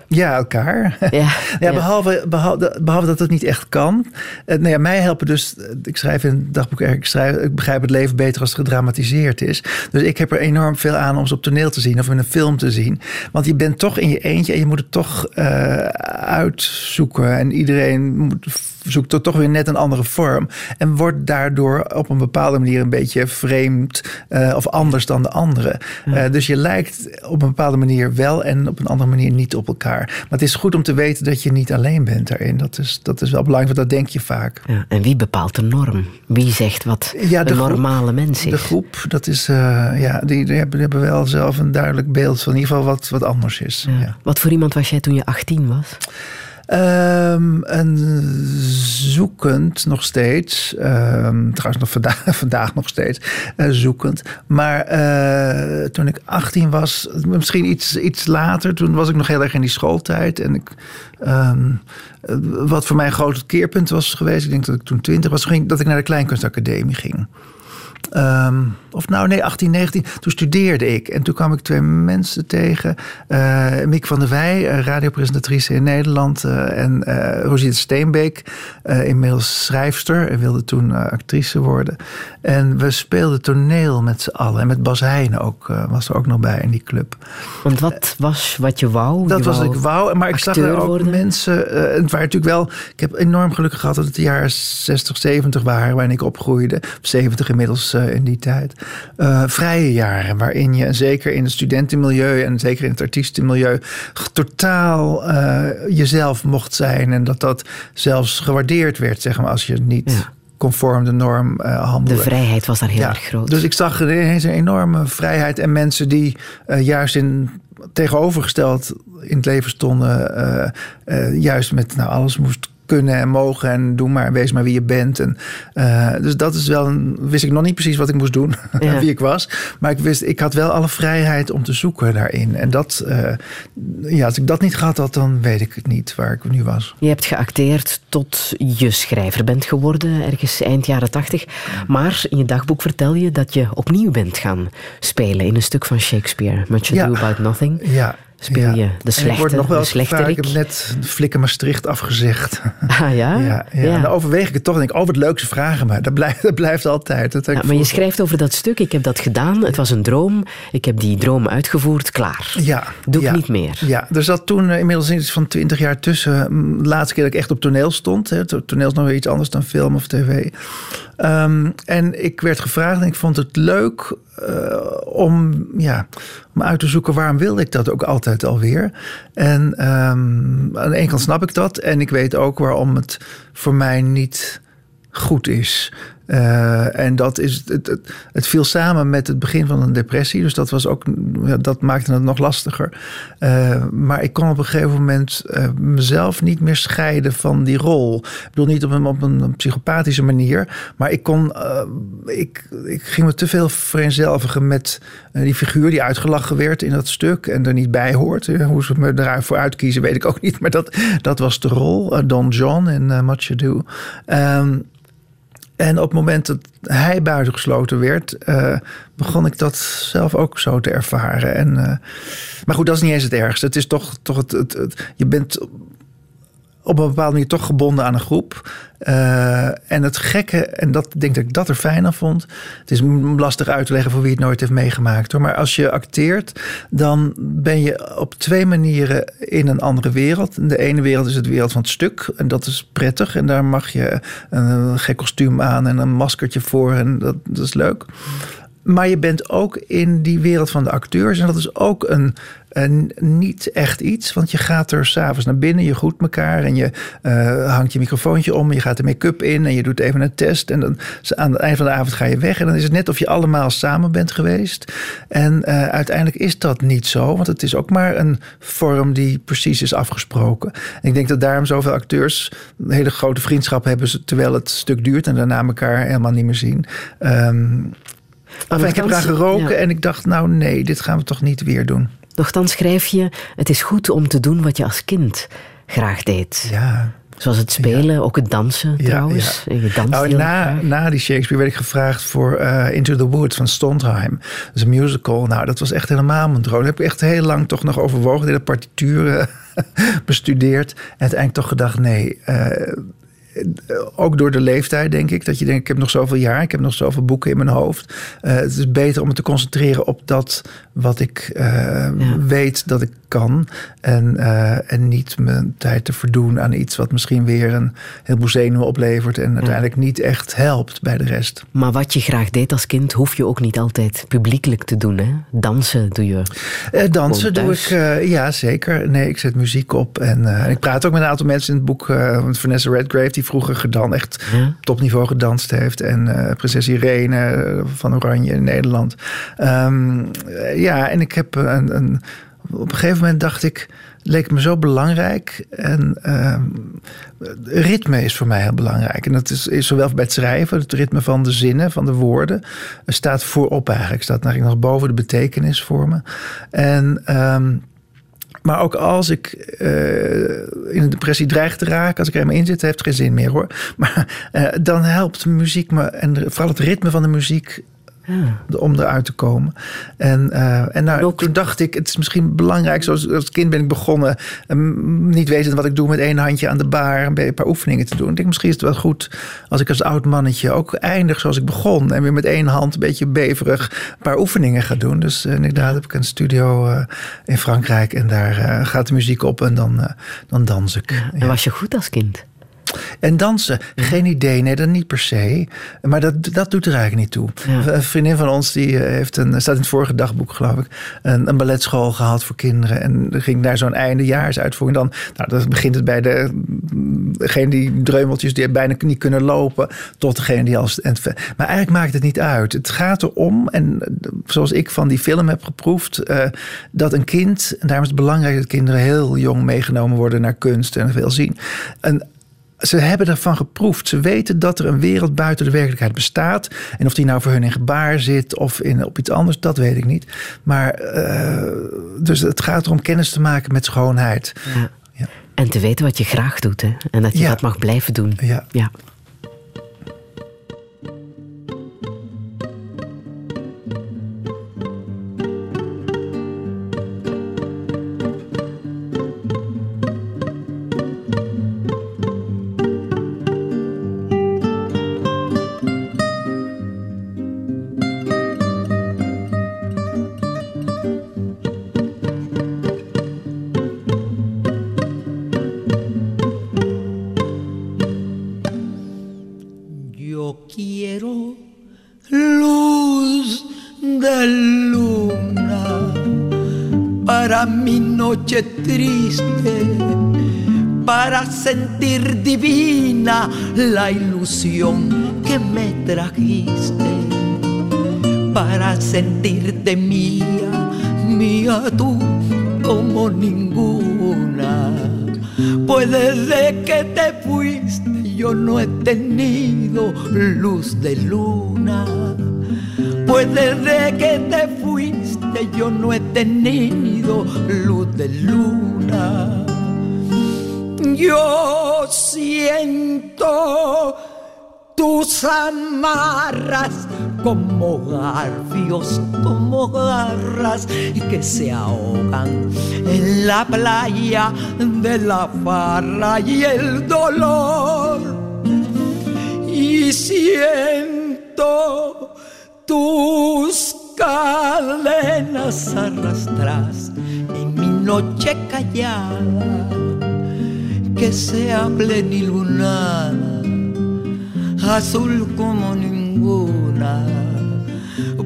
Ja, elkaar. Ja, Ja. Behalve, behalve, behalve dat het niet echt kan. Eh, nou ja, mij helpen dus. Ik schrijf in het dagboek erg. Ik, schrijf, ik begrijp het leven beter als het gedramatiseerd is. Dus ik heb er enorm veel aan om ze op toneel te zien of in een film te zien. Want je bent toch in je eentje en je moet het toch eh, uitzoeken. En iedereen moet zoekt toch, toch weer net een andere vorm. En wordt daardoor op een bepaalde manier een beetje vreemd eh, of anders dan de andere. Eh, dus je lijkt op een bepaalde manier wel en op een andere manier niet op elkaar. Maar het is goed om te weten dat je niet alleen bent daarin. Dat is, dat is wel belangrijk, want dat denk je vaak. Ja, en wie bepaalt de norm? Wie zegt wat Ja, de groep- normale mens is? De groep, dat is, eh, ja, die, die hebben, die hebben wel zelf een duidelijk beeld van in ieder geval wat, wat anders is. Wat voor iemand was jij toen je 18 was? Ehm, een zoekend nog steeds. Ehm, trouwens, nog vandaag, vandaag nog steeds eh, zoekend. Maar eh, toen ik 18 was, misschien iets, iets later, toen was ik nog heel erg in die schooltijd. En ik, ehm, eh, wat voor mij een groot keerpunt was geweest, ik denk dat ik toen 20 was, ging, dat ik naar de Kleinkunstacademie ging. Ehm, of nou, nee, 18, 19. Toen studeerde ik. En toen kwam ik twee mensen tegen. Eh Miek van der Wij, eh, radiopresentatrice in Nederland. eh, en Rosita Steenbeek, inmiddels schrijfster. En wilde toen actrice worden. En we speelden toneel met z'n allen. En met Bas Heijnen ook, was er ook nog bij in die club. Want wat was wat je wou? Dat Je was wou ik wou. Maar ik zag er ook worden? mensen. het waren natuurlijk wel. Ik heb enorm geluk gehad dat het de jaren 60, 70 waren waarin ik opgroeide. Of 70 inmiddels eh, in die tijd. Eh, vrije jaren waarin je, zeker in het studentenmilieu en zeker in het artiestenmilieu, totaal eh, jezelf mocht zijn. En dat dat zelfs gewaardeerd werd, zeg maar, als je niet Ja. conform de norm eh De vrijheid was daar heel erg groot. Dus ik zag ineens een enorme vrijheid en mensen die juist in tegenovergesteld in het leven stonden, juist met nou alles moest kunnen en mogen en doe maar, wees maar wie je bent. En, eh, dus dat is wel, een, wist ik nog niet precies wat ik moest doen, Ja. wie ik was. Maar ik wist, ik had wel alle vrijheid om te zoeken daarin. En dat, eh, ja, als ik dat niet gehad had, dan weet ik het niet waar ik nu was. Je hebt geacteerd tot je schrijver bent geworden, ergens eind jaren tachtig. Maar in je dagboek vertel je dat je opnieuw bent gaan spelen in een stuk van Shakespeare. Much Ado Ja. About Nothing. Ja. Speel ja. je de En slechte, nog wel de? Ik heb net Flikken Maastricht afgezegd. Ah ja? Ja, ja. Ja. En dan overweeg ik het toch en denk ik, oh wat leuk, ze vragen me. Dat blijft, dat blijft altijd. Dat Ja, maar je schrijft over dat stuk. Ik heb dat gedaan. Het was een droom. Ik heb die droom uitgevoerd. Klaar. Ja, Doe ik niet meer. Ja, er zat toen eh, inmiddels iets van twintig jaar tussen. De laatste keer dat ik echt op toneel stond. Hè. To- Toneel is nog weer iets anders dan film of tv. Ehm, en ik werd gevraagd en ik vond het leuk eh, om, ja, om uit te zoeken waarom wilde ik dat ook altijd alweer. En ehm, aan de ene kant snap ik dat. En ik weet ook waarom het voor mij niet goed is. Eh, en dat is, het, het, het viel samen met het begin van een depressie. Dus dat, was ook, dat maakte het nog lastiger. Eh, maar ik kon op een gegeven moment eh, mezelf niet meer scheiden van die rol. Ik bedoel niet op een, op een psychopathische manier. Maar ik, kon, ik, ik ging me te veel vereenzelvigen met die figuur die uitgelachen werd in dat stuk. En er niet bij hoort. Hoe ze me daarvoor uitkiezen weet ik ook niet. Maar dat, dat was de rol. Don John in Much Ado. En op het moment dat hij buitengesloten werd, eh, begon ik dat zelf ook zo te ervaren. En, eh, maar goed, dat is niet eens het ergste. Het is toch, toch het, je bent op een bepaalde manier toch gebonden aan een groep. Eh, en het gekke, en dat denk ik dat ik dat er fijn vond. Het is lastig uit te leggen voor wie het nooit heeft meegemaakt. Hoor. Maar als je acteert, dan ben je op twee manieren in een andere wereld. De ene wereld is het wereld van het stuk. En dat is prettig. En daar mag je een gek kostuum aan en een maskertje voor. En dat, dat is leuk. Maar je bent ook in die wereld van de acteurs. En dat is ook een, een niet echt iets. Want je gaat er s'avonds naar binnen, je groet elkaar. En je eh, hangt je microfoontje om. Je gaat de make-up in en je doet even een test. En dan aan het eind van de avond ga je weg. En dan is het net of je allemaal samen bent geweest. En eh, uiteindelijk is dat niet zo. Want het is ook maar een vorm die precies is afgesproken. En ik denk dat daarom zoveel acteurs een hele grote vriendschap hebben. Terwijl het stuk duurt en daarna elkaar helemaal niet meer zien. Ehm, Enfin, ik heb eraan geroken ja. en ik dacht, nou nee, dit gaan we toch niet weer doen. Nochtans schrijf je, het is goed om te doen wat je als kind graag deed. Ja. Zoals het spelen, ook het dansen Ja, trouwens. ja. Je danst Nou, na, die Shakespeare werd ik gevraagd voor eh, Into the Woods van Sondheim. Dat is een musical. Nou, dat was echt helemaal mijn droom. Daar heb ik echt heel lang toch nog overwogen. De eh, bestudeerd. En uiteindelijk toch gedacht, nee, eh, ook door de leeftijd, denk ik. Dat je denkt, ik heb nog zoveel jaar, ik heb nog zoveel boeken in mijn hoofd. Uh, het is beter om me te concentreren op dat wat ik uh, ja. weet dat ik kan. En, uh, en niet mijn tijd te verdoen aan iets wat misschien weer een heleboel zenuwen oplevert. En uiteindelijk ja. niet echt helpt bij de rest. Maar wat je graag deed als kind, hoef je ook niet altijd publiekelijk te doen. Hè? Dansen doe je. dansen doe ik, ja zeker. Nee, ik zet muziek op. En ik praat ook met een aantal mensen in het boek. Vanessa Redgrave, die vroeger gedan, echt ja. topniveau gedanst heeft. En uh, prinses Irene van Oranje in Nederland. Um, ja, en ik heb een, een, op een gegeven moment dacht ik, leek me zo belangrijk. En uh, ritme is voor mij heel belangrijk. En dat is, is, zowel bij het schrijven, het ritme van de zinnen, van de woorden, staat voorop eigenlijk. Staat eigenlijk nog boven de betekenis voor me. En um, maar ook als ik uh, in een depressie dreig te raken, als ik er helemaal in zit, heeft het geen zin meer hoor. Maar uh, dan helpt muziek me, en vooral het ritme van de muziek, ja. om eruit te komen. En, uh, en nou, toen dacht ik, het is misschien belangrijk, zoals als kind ben ik begonnen, um, niet weten wat ik doe met één handje aan de baar, een paar oefeningen te doen. Ik denk, misschien is het wel goed als ik als oud mannetje ook eindig zoals ik begon. En weer met één hand een beetje beverig een paar oefeningen ga doen. Dus uh, inderdaad heb ik een studio uh, in Frankrijk en daar gaat de muziek op en dan, dan dans ik. Ja, en was je goed als kind? En dansen, geen idee. Nee, dat niet per se. Maar dat, dat doet er eigenlijk niet toe. Ja. Een vriendin van ons die heeft een, staat in het vorige dagboek, geloof ik, een, een balletschool gehad voor kinderen. En ging naar zo'n eindejaarsuitvoering. Dan, nou, dan begint het bij de, degene die dreumeltjes die bijna niet kunnen lopen, tot degene die als. En, maar eigenlijk maakt het niet uit. Het gaat erom, en zoals ik van die film heb geproefd, uh, dat een kind, en daarom is het belangrijk dat kinderen heel jong meegenomen worden naar kunst en veel zien. Een, ze hebben ervan geproefd. Ze weten dat er een wereld buiten de werkelijkheid bestaat. En of die nou voor hun in gebaar zit of in, op iets anders, dat weet ik niet. Maar uh, dus het gaat erom kennis te maken met schoonheid. Ja. Ja. En te weten wat je graag doet. Hè? En dat je ja. dat mag blijven doen. Ja. Sentir divina la ilusión que me trajiste, para sentirte mía, mía tú como ninguna. Pues desde que te fuiste yo no he tenido luz de luna. Pues desde que te fuiste yo no he tenido luz de luna. Yo siento tus amarras como garfios, como garras que se ahogan en la playa de la farra y el dolor. Y siento tus cadenas arrastras en mi noche callada, que sea plenilunada, azul como ninguna.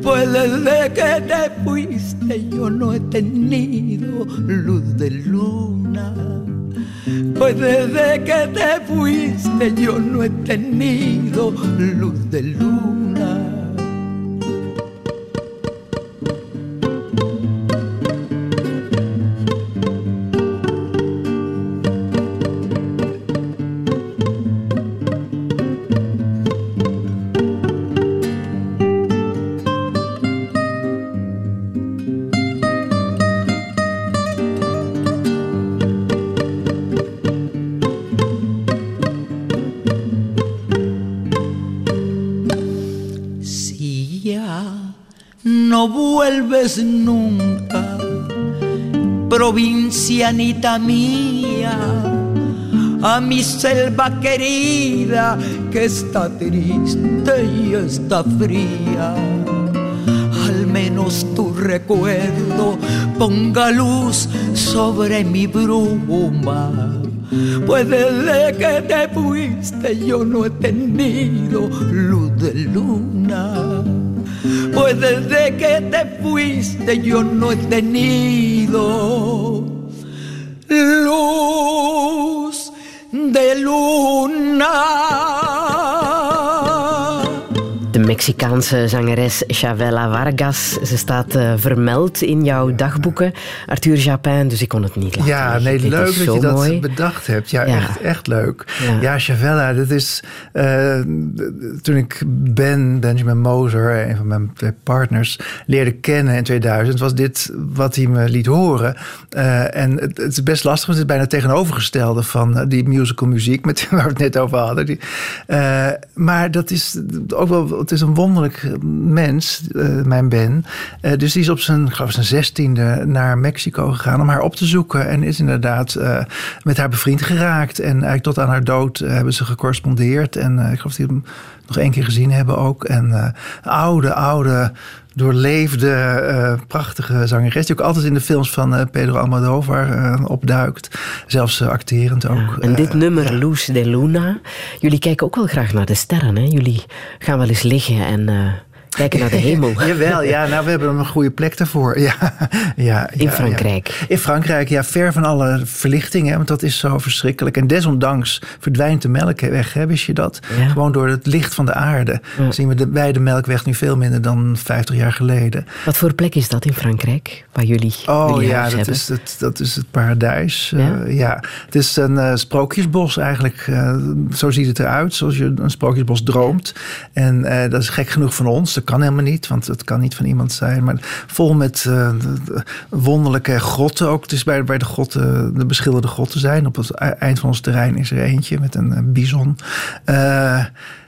Pues desde que te fuiste yo no he tenido luz de luna. Pues desde que te fuiste yo no he tenido luz de luna. Vuelves nunca, provincianita mía. a mi selva querida que está triste y está fría. Al menos tu recuerdo ponga luz sobre mi bruma. Pues desde que te fuiste yo no he tenido luz de luna. Pues desde que te fuiste yo no he tenido luz de luna. Mexicaanse zangeres Chavela Vargas. Ze staat uh, vermeld in jouw dagboeken, Arthur Japin, dus ik kon het niet laten Ja, nee, Dit leuk dat je dat mooi. bedacht hebt. Ja, Ja. Echt, echt leuk. Ja. Ja, Chavella, dat is... eh, toen ik Ben, Benjamin Moser, een van mijn twee partners, leerde kennen in 2000, was dit wat hij me liet horen. Eh, en het, het is best lastig, want het is bijna tegenovergestelde van eh, die musical muziek met, waar we het net over hadden. Die, eh, maar dat is ook wel, is een wonderlijk mens, eh, mijn Ben. Eh, dus die is op zijn, geloof zijn zestiende naar Mexico gegaan om haar op te zoeken. En is inderdaad eh, met haar bevriend geraakt. En eigenlijk tot aan haar dood hebben ze gecorrespondeerd. En ik geloof dat die hem nog één keer gezien hebben ook. En oude, oude, doorleefde, eh, prachtige zangeres. Die ook altijd in de films van eh, Pedro Almodovar eh, opduikt. Zelfs acterend ook. En dit nummer, Luz de Luna. Jullie kijken ook wel graag naar de sterren. Hè? Jullie gaan wel eens liggen en kijken naar de hemel. Jawel, ja, nou, we hebben een goede plek daarvoor. Ja, ja, In ja, Frankrijk. ja. In Frankrijk, ja, ver van alle verlichting, hè, want dat is zo verschrikkelijk. En desondanks verdwijnt de melkweg, hè, wist je dat? Ja. Gewoon door het licht van de aarde zien we de, wij de melkweg nu veel minder dan 50 jaar geleden. Wat voor plek is dat in Frankrijk, waar jullie Oh jullie ja, dat hebben? is, het, dat is het paradijs. Ja? Ja, ja. Het is een eh, sprookjesbos eigenlijk. eh, zo ziet het eruit, zoals je een sprookjesbos droomt. En eh, dat is gek genoeg van ons. Kan helemaal niet, want het kan niet van iemand zijn. Maar vol met eh, de- de wonderlijke grotten ook. Is bij, bij de, grotten, de beschilderde grotten zijn. Op het e- eind van ons terrein is er eentje met een eh, bison. Eh,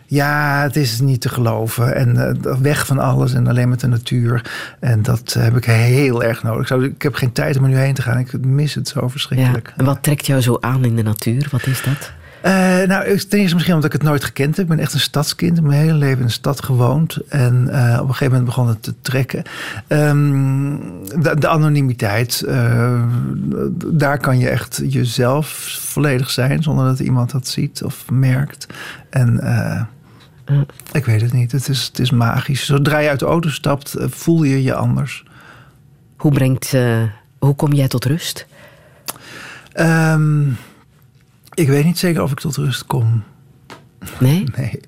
ja, het is niet te geloven. En weg van alles en alleen met de natuur. En dat heb ik heel erg nodig. Ik, zou, ik heb geen tijd om er nu heen te gaan. Ik mis het zo verschrikkelijk. En wat trekt jou zo aan in de natuur? Wat is dat? Eh, nou, ten eerste misschien omdat ik het nooit gekend heb. Ik ben echt een stadskind. Ik heb mijn hele leven in de stad gewoond. En eh, op een gegeven moment begon het te trekken. Ehm, de, de anonimiteit. eh, daar kan je echt jezelf volledig zijn. Zonder dat iemand dat ziet of merkt. En ik weet het niet. Het is, het is magisch. Zodra je uit de auto stapt, voel je je anders. Hoe, brengt, hoe kom jij tot rust? Ehm, ik weet niet zeker of ik tot rust kom. Nee? Nee,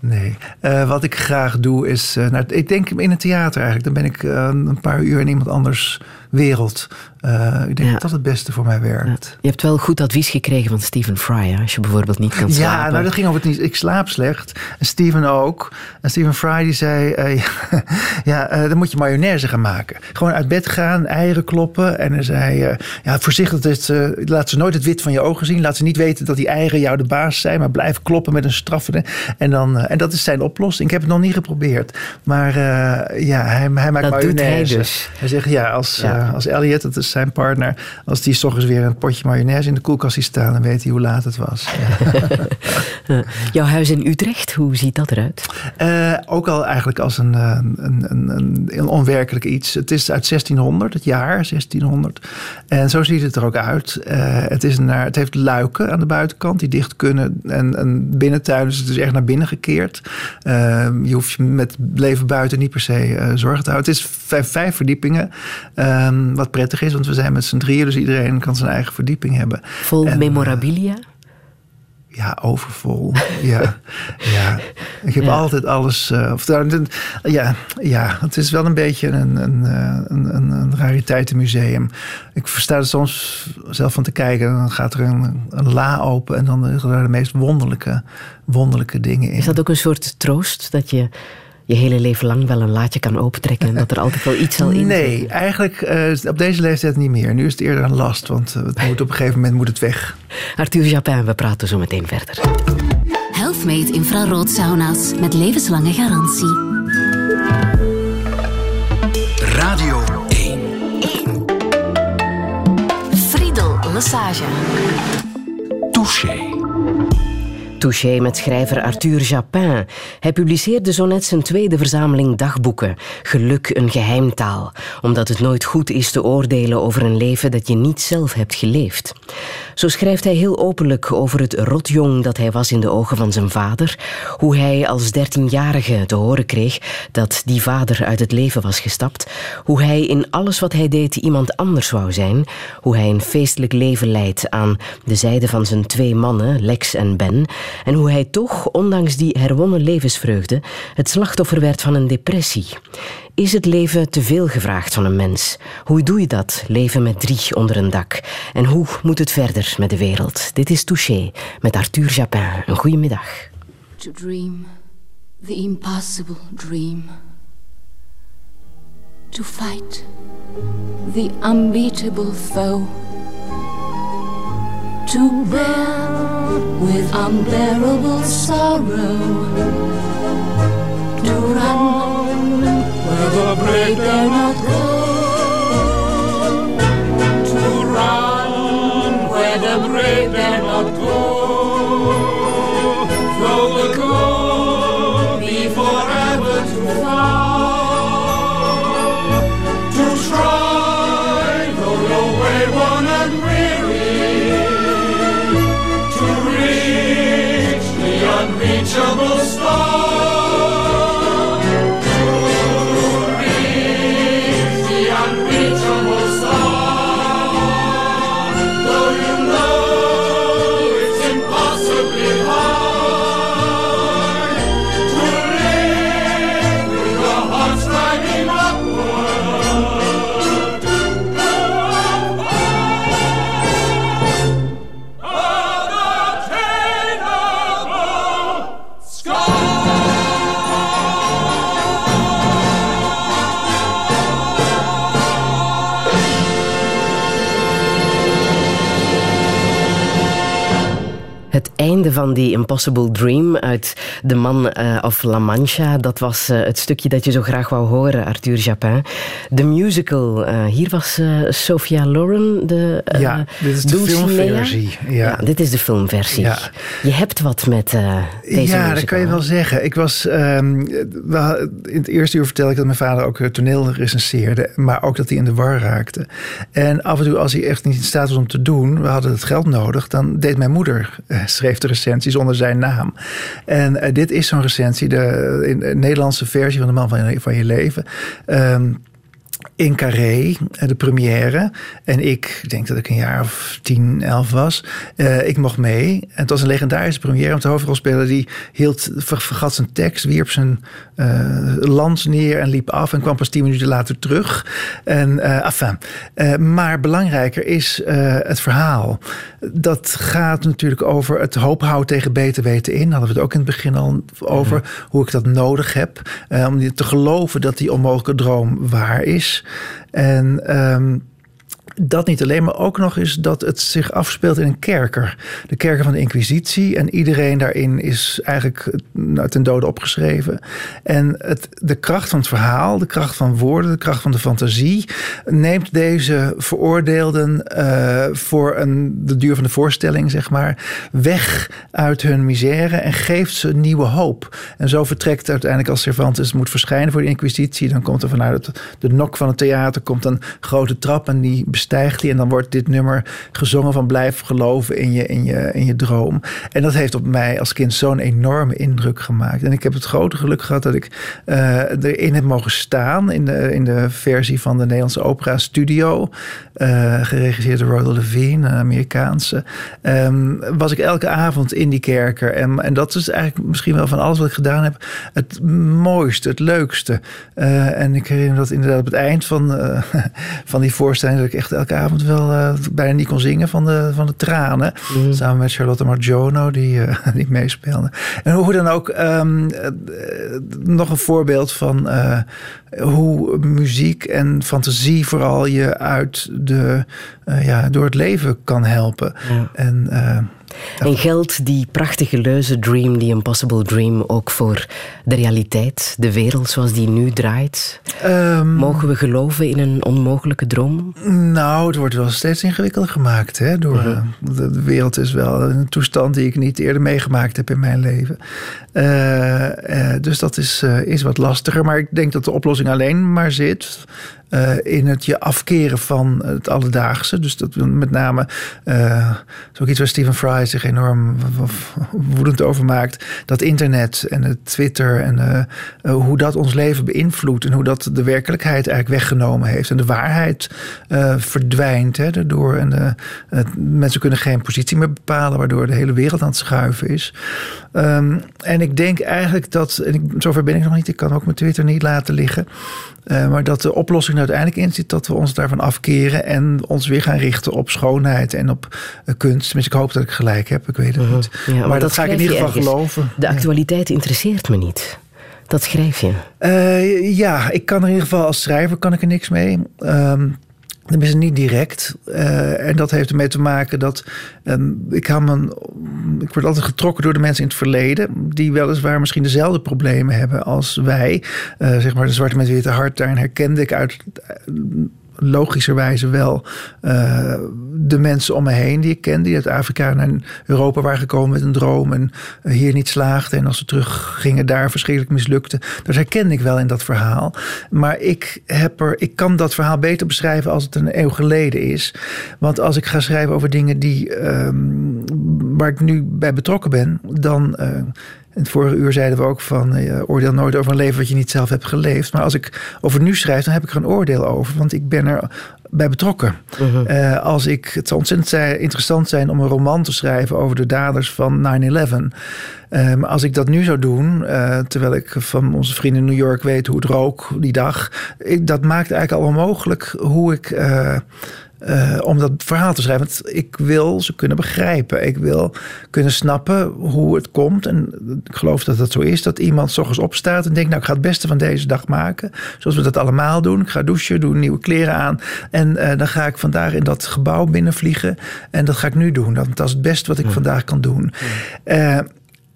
nee. Eh, wat ik graag doe is... eh, nou, ik denk in het theater eigenlijk. Dan ben ik eh, een paar uur in iemand anders wereld. Eh, ik denk Ja. dat dat het beste voor mij Ja. werkt. Je hebt wel goed advies gekregen van Stephen Fry, hè, als je bijvoorbeeld niet kan Ja, slapen. nou dat ging over het niet. Ik slaap slecht. En Steven ook. En Steven Fry die zei... eh, ja, eh, dan moet je mayonaise gaan maken. Gewoon uit bed gaan, eieren kloppen. En hij zei... ja, voorzichtig, dat, laat ze nooit het wit van je ogen zien. Laat ze niet weten dat die eieren jou de baas zijn. Maar blijf kloppen met een straffende. En, dan, en dat is zijn oplossing. Ik heb het nog niet geprobeerd. Maar ja, hij, hij maakt Dat doet hij mayonaise. dus. Hij zegt ja, als, Ja. als Elliot, dat is zijn partner... als die 's ochtends weer een potje mayonaise in de koelkast ziet staan... dan weet hij hoe laat het was. Ja. Eh, jouw huis in Utrecht, hoe ziet dat eruit? Eh, ook al eigenlijk als een, eh, een, een, een, een onwerkelijk iets. Het is uit 1600, het jaar 1600. En zo ziet het er ook uit. Het, is naar, het heeft luiken aan de buitenkant die dicht kunnen. En een binnentuin, dus het is echt naar binnen gekeerd. Eh, je hoeft je met leven buiten niet per se zorgen te houden. Het is vijf, vijf verdiepingen. Ehm, wat prettig is, want we zijn met z'n drieën. Dus iedereen kan zijn eigen verdieping hebben. Vol En, memorabilia? Ja, overvol. ja, ja. Ik heb Ja. altijd alles. eh, of, ja, ja, het is wel een beetje een, een, eh, een, een, een rariteitenmuseum. Ik versta er soms zelf van te kijken. En dan gaat er een, een la open en dan liggen er de meest wonderlijke, wonderlijke dingen in. Is dat ook een soort troost dat je je hele leven lang wel een laadje kan opentrekken en dat er altijd wel iets zal in Nee, eigenlijk eh, op deze leeftijd niet meer. Nu is het eerder een last, want eh, het moet op een gegeven moment moet het weg. Arthur Japin, we praten zo meteen verder. Healthmate infrarood-sauna's met levenslange garantie. Radio 1. Friedel Massage. Touché. Touché met schrijver Arthur Japin. Hij publiceerde zo net zijn tweede verzameling dagboeken, Geluk een geheimtaal, omdat het nooit goed is te oordelen over een leven dat je niet zelf hebt geleefd. Zo schrijft hij heel openlijk over het rotjong dat hij was in de ogen van zijn vader, hoe hij als dertienjarige te horen kreeg dat die vader uit het leven was gestapt, hoe hij in alles wat hij deed iemand anders wou zijn, hoe hij een feestelijk leven leidt aan de zijde van zijn twee mannen, Lex en Ben, en hoe hij toch, ondanks die herwonnen levensvreugde, het slachtoffer werd van een depressie. Is het leven te veel gevraagd van een mens? Hoe doe je dat, leven met drie onder een dak? En hoe moet het verder met de wereld? Dit is Touché met Arthur Japin. Een goede middag. To dream the impossible dream. To fight the unbeatable foe. To bear with unbearable sorrow. To run where the brave dare not go. Einde van die Impossible Dream uit De Man eh, of La Mancha, dat was eh, het stukje dat je zo graag wou horen, Arthur Japin. De musical, eh, hier was Sophia Loren de Ja, dit is de Dulcinea. filmversie, ja. dit is de filmversie. Ja. Je hebt wat met deze ja, musical. dat kan je wel zeggen. Ik was, ehm, in het eerste uur vertelde ik dat mijn vader ook toneel recenseerde, maar ook dat hij in de war raakte. En af en toe, als hij echt niet in staat was om te doen, we hadden het geld nodig, dan deed mijn moeder, schreef de recensies onder zijn naam. En eh, dit is zo'n recensie, de, in de Nederlandse versie van De Man van je, van je Leven. Ehm, in Carré, eh, de première. En ik denk dat ik een jaar of 10, 11 was. Eh, ik mocht mee. En het was een legendarische première. Want de hoofdrolspeler die hield, ver- vergat zijn tekst, wierp zijn eh, lans neer en liep af. En kwam pas tien minuten later terug. En enfin. Eh, maar belangrijker is het verhaal. Dat gaat natuurlijk over het hoop houden tegen beter weten in. Hadden we het ook in het begin al over. Hoe ik dat nodig heb. om te geloven dat die onmogelijke droom waar is. En ehm, dat niet alleen, maar ook nog eens dat het zich afspeelt in een kerker. De kerker van de Inquisitie. En iedereen daarin is eigenlijk nou, ten dode opgeschreven. En het, de kracht van het verhaal, de kracht van woorden, de kracht van de fantasie. neemt deze veroordeelden eh, voor een, de duur van de voorstelling, zeg maar. weg uit hun misère en geeft ze nieuwe hoop. En zo vertrekt uiteindelijk als Cervantes moet verschijnen voor de Inquisitie. Dan komt er vanuit de nok van het theater komt een grote trap en die bestijgt hij. En dan wordt dit nummer gezongen van blijf geloven in je, in je, in je droom. En dat heeft op mij als kind zo'n enorme indruk gemaakt. En ik heb het grote geluk gehad dat ik eh, erin heb mogen staan. In de, in de versie van de Nederlandse Opera Studio. eh, geregisseerd door Rhoda Levine, een Amerikaanse. Ehm, was ik elke avond in die kerker. En, en dat is eigenlijk misschien wel van alles wat ik gedaan heb. Het mooiste, het leukste. Eh, en ik herinner dat inderdaad op het eind van, van die voorstelling. dat ik echt elke avond wel eh, bijna niet kon zingen van de, van de tranen. Samen met Charlotte Margiono, die, eh, die meespeelde. En hoe dan ook, ehm, eh, nog een voorbeeld van hoe muziek en fantasie vooral je uit de, ja, door het leven kan helpen. En, En geldt die prachtige leuze dream, die impossible dream, ook voor de realiteit, de wereld zoals die nu draait? Ehm, Mogen we geloven in een onmogelijke droom? Nou, het wordt wel steeds ingewikkelder gemaakt. Hè, door, Mhm. eh, de, wereld is wel een toestand die ik niet eerder meegemaakt heb in mijn leven. Eh, eh, dus dat is, is wat lastiger. Maar ik denk dat de oplossing alleen maar zit eh, in het je afkeren van het alledaagse. Dus dat met name, uh, is ook iets waar Stephen Fry zich enorm woedend over maakt. Dat internet en het Twitter en uh, hoe dat ons leven beïnvloedt. En hoe dat de werkelijkheid eigenlijk weggenomen heeft. En de waarheid verdwijnt hè, daardoor. En mensen kunnen geen positie meer bepalen, waardoor de hele wereld aan het schuiven is. Um, en ik denk eigenlijk dat, en ik, zover ben ik nog niet, ik kan ook mijn Twitter niet laten liggen. Uh, maar dat de oplossing er uiteindelijk in zit dat we ons daarvan afkeren en ons weer gaan richten op schoonheid en op uh, kunst. Tenminste, ik hoop dat ik gelijk heb, ik weet het uh -huh. niet. Ja, maar, maar dat, ga ik in ieder geval ergens. geloven. De actualiteit ja. interesseert me niet. Dat schrijf je. Uh, ja, ik kan er in ieder geval als schrijver kan ik er niks mee. Um, Tenminste, niet direct. Uh, en dat heeft ermee te maken dat um, ik, ik word altijd getrokken door de mensen in het verleden. die weliswaar misschien dezelfde problemen hebben als wij. Uh, zeg maar de zwarte met witte hart. Daarin herkende ik uit logischerwijze wel uh, de mensen om me heen die ik ken, die uit Afrika naar Europa waren gekomen met een droom en hier niet slaagden. En als ze teruggingen daar verschrikkelijk mislukten. Dat herkende ik wel in dat verhaal. Maar ik, heb er, ik kan dat verhaal beter beschrijven als het een eeuw geleden is. Want als ik ga schrijven over dingen die, um, waar ik nu bij betrokken ben, dan. Uh, in het vorige uur zeiden we ook van uh, oordeel nooit over een leven wat je niet zelf hebt geleefd. Maar als ik over nu schrijf, dan heb ik er een oordeel over. Want ik ben er bij betrokken. Uh -huh. uh, als ik, het zou ontzettend interessant zijn om een roman te schrijven over de daders van 9-11. Uh, maar als ik dat nu zou doen, uh, terwijl ik van onze vrienden in New York weet hoe het rook die dag. Ik, dat maakt eigenlijk al onmogelijk hoe ik. Uh, om dat verhaal te schrijven. Want ik wil ze kunnen begrijpen. Ik wil kunnen snappen hoe het komt. En ik geloof dat dat zo is. Dat iemand s ochtends opstaat en denkt... nou, ik ga het beste van deze dag maken. Zoals we dat allemaal doen. Ik ga douchen, doe nieuwe kleren aan. En uh, dan ga ik vandaag in dat gebouw binnenvliegen. En dat ga ik nu doen. Dat, dat is het beste wat ik ja. vandaag kan doen. Ja. Uh,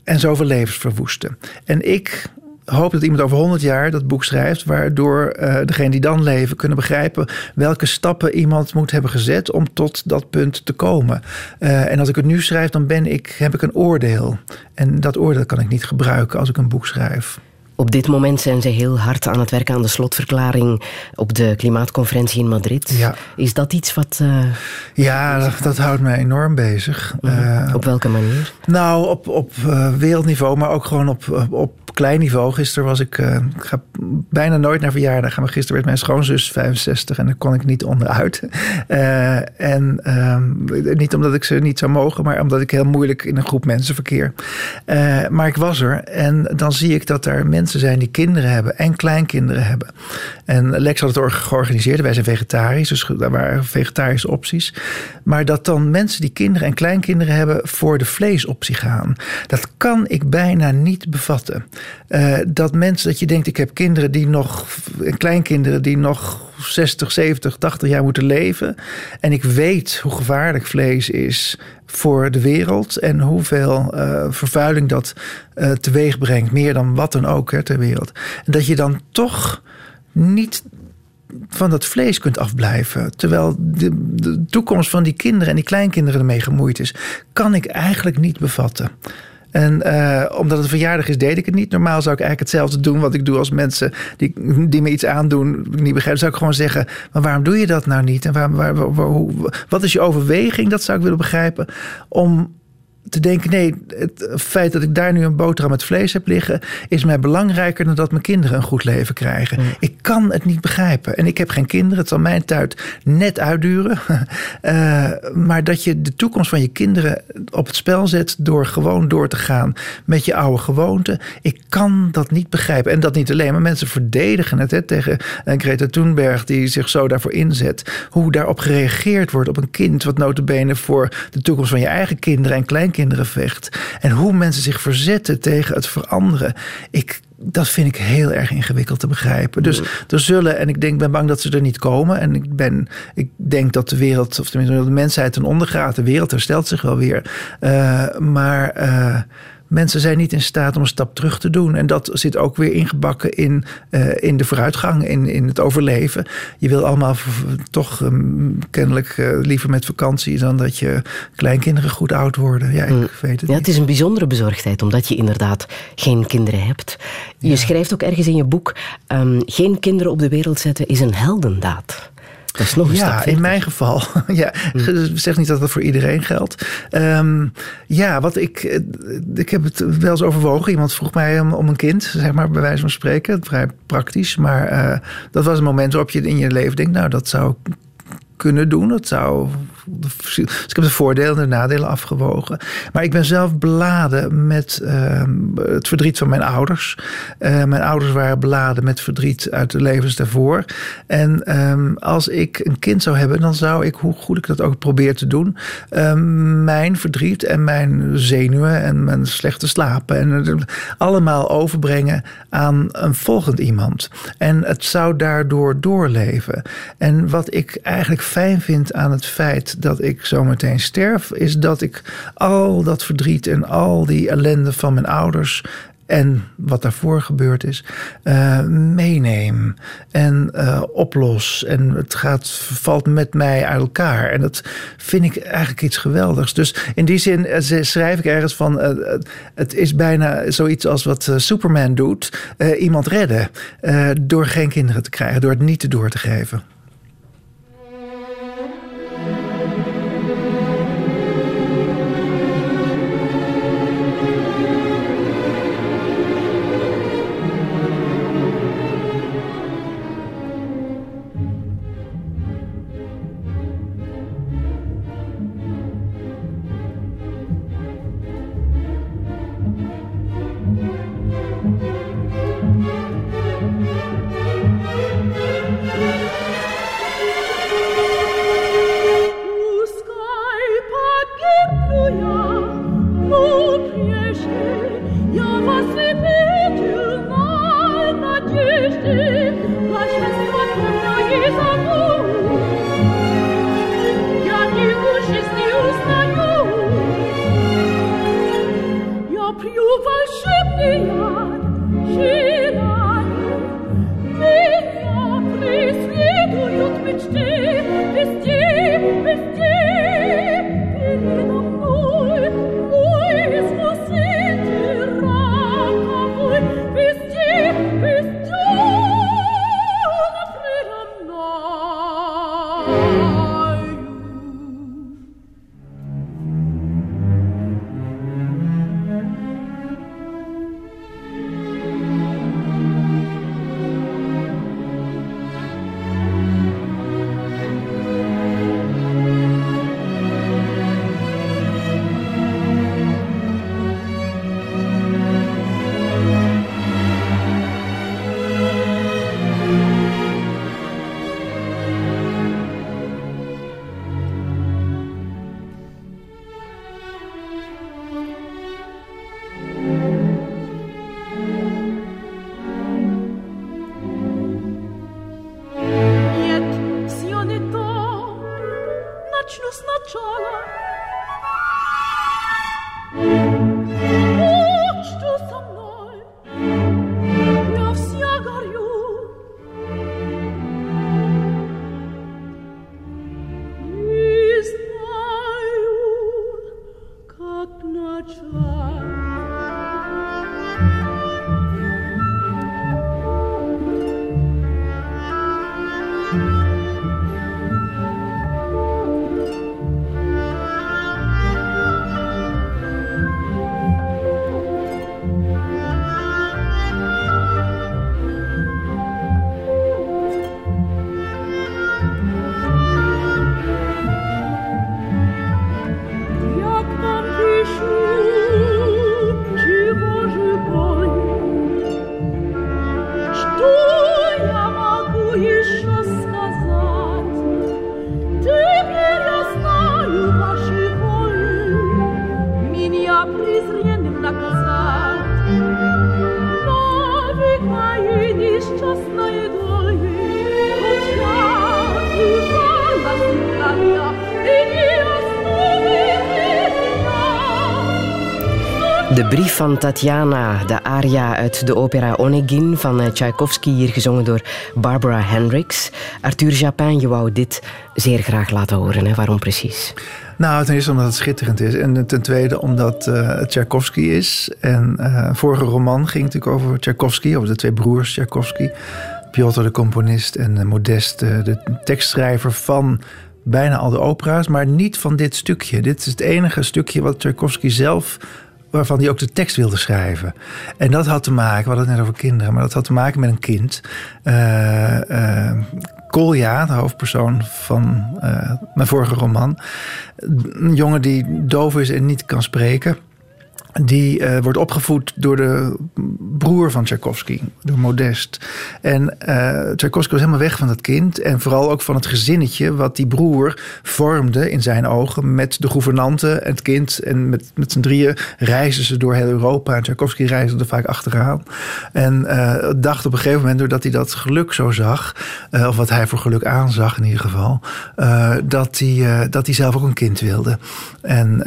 en zoveel levens verwoesten. En ik hoop dat iemand over 100 jaar dat boek schrijft, waardoor uh, degene die dan leven kunnen begrijpen welke stappen iemand moet hebben gezet om tot dat punt te komen. Uh, en als ik het nu schrijf, dan ben ik, heb ik een oordeel. En dat oordeel kan ik niet gebruiken als ik een boek schrijf. Op dit moment zijn ze heel hard aan het werken aan de slotverklaring op de klimaatconferentie in Madrid. Ja. Is dat iets wat. Uh, ja, dat, dat, houdt mij enorm bezig. Uh, uh, op welke manier? Nou, op, op wereldniveau, maar ook gewoon op, op klein niveau. Gisteren was ik, uh, ik ga bijna nooit naar verjaardagen, maar gisteren werd mijn schoonzus 65 en daar kon ik niet onderuit. Uh, en uh, niet omdat ik ze niet zou mogen, maar omdat ik heel moeilijk in een groep mensen verkeer. Maar ik was er en dan zie ik dat er mensen zijn die kinderen hebben en kleinkinderen hebben. En Lex had het georganiseerd, wij zijn vegetarisch, dus daar waren vegetarische opties. Maar dat dan mensen die kinderen en kleinkinderen hebben voor de vleesoptie gaan, dat kan ik bijna niet bevatten. Uh, dat mensen, dat je denkt, ik heb kinderen die nog, kleinkinderen die nog 60, 70, 80 jaar moeten leven. En ik weet hoe gevaarlijk vlees is voor de wereld en hoeveel uh, vervuiling dat uh, teweeg brengt, meer dan wat dan ook hè, ter wereld. En dat je dan toch niet van dat vlees kunt afblijven. Terwijl de, de toekomst van die kinderen en die kleinkinderen ermee gemoeid is, kan ik eigenlijk niet bevatten. En uh, omdat het verjaardag is, deed ik het niet. Normaal zou ik eigenlijk hetzelfde doen wat ik doe als mensen die, die me iets aandoen, niet begrijp. Zou ik gewoon zeggen, maar waarom doe je dat nou niet? En waar, waar, waar, hoe, wat is je overweging? Dat zou ik willen begrijpen. Om te denken, nee, het feit dat ik daar nu een boterham met vlees heb liggen, is mij belangrijker dan dat mijn kinderen een goed leven krijgen. Mm. Ik kan het niet begrijpen. En ik heb geen kinderen, het zal mijn tijd net uitduren. uh, maar dat je de toekomst van je kinderen op het spel zet door gewoon door te gaan met je oude gewoonten. Ik kan dat niet begrijpen. En dat niet alleen, maar mensen verdedigen het hè, tegen uh, Greta Thunberg, die zich zo daarvoor inzet. Hoe daarop gereageerd wordt op een kind, wat notabene voor de toekomst van je eigen kinderen en kleinkinderen kleinkinderen vecht. En hoe mensen zich verzetten tegen het veranderen. Ik, dat vind ik heel erg ingewikkeld te begrijpen. Dus er zullen, en ik denk, ben bang dat ze er niet komen. En ik, ben, ik denk dat de wereld, of tenminste de mensheid ten onder gaat. De wereld herstelt zich wel weer. Uh, maar. Uh, mensen zijn niet in staat om een stap terug te doen. En dat zit ook weer ingebakken in, uh, in de vooruitgang, in, in het overleven. Je wil allemaal toch um, kennelijk uh, liever met vakantie dan dat je kleinkinderen goed oud worden. Ja, ik mm. weet het. Ja, het is een bijzondere bezorgdheid, omdat je inderdaad geen kinderen hebt. Je ja. schrijft ook ergens in je boek: um, geen kinderen op de wereld zetten is een heldendaad. Dat is nog een ja, in mijn geval. ja, hm. zeg niet dat dat voor iedereen geldt. Um, ja, wat ik. eh, Ik heb het wel eens overwogen. Iemand vroeg mij om, om een kind, zeg maar, bij wijze van spreken. Vrij praktisch. Maar uh, dat was een moment waarop je in je leven denkt: nou, dat zou kunnen doen. Dat zou. Dus ik heb de voordelen en de nadelen afgewogen. Maar ik ben zelf beladen met uh, het verdriet van mijn ouders. Uh, mijn ouders waren beladen met verdriet uit de levens daarvoor. En um, als ik een kind zou hebben, dan zou ik, hoe goed ik dat ook probeer te doen, um, mijn verdriet en mijn zenuwen en mijn slechte slapen en uh, allemaal overbrengen aan een volgend iemand. En het zou daardoor doorleven. En wat ik eigenlijk fijn vind aan het feit dat ik zometeen sterf, is dat ik al dat verdriet en al die ellende van mijn ouders en wat daarvoor gebeurd is, uh, meeneem en uh, oplos. En het gaat, valt met mij uit elkaar. En dat vind ik eigenlijk iets geweldigs. Dus in die zin uh, schrijf ik ergens van: het is bijna zoiets als wat Superman doet: iemand redden. door geen kinderen te krijgen, door het niet te door te geven. Van Tatjana, de aria uit de opera Onegin van eh, Tchaikovsky, hier gezongen door Barbara Hendricks. Arthur Japin, je wou dit zeer graag laten horen. Hè? Waarom precies? Nou, ten eerste omdat het schitterend is. En ten tweede omdat uh, het Tchaikovsky is. En uh, vorige roman ging natuurlijk over Tchaikovsky, over de twee broers Tchaikovsky. Piotr de componist en Modest de tekstschrijver van bijna al de opera's, maar niet van dit stukje. Dit is het enige stukje wat Tchaikovsky zelf waarvan hij ook de tekst wilde schrijven. En dat had te maken, we hadden het net over kinderen, maar dat had te maken met een kind. Uh, Kolja, de hoofdpersoon van uh, mijn vorige roman. Een jongen die doof is en niet kan spreken. Die uh, wordt opgevoed door de broer van Tchaikovsky, door Modest. En uh, Tchaikovsky was helemaal weg van dat kind. En vooral ook van het gezinnetje wat die broer vormde in zijn ogen. Met de gouvernante, het kind. En met, met z'n drieën reizen ze door heel Europa. En Tchaikovsky reisde er vaak achteraan. En uh, dacht op een gegeven moment, doordat hij dat geluk zo zag. of wat hij voor geluk aanzag in ieder geval. dat, hij, dat hij zelf ook een kind wilde. En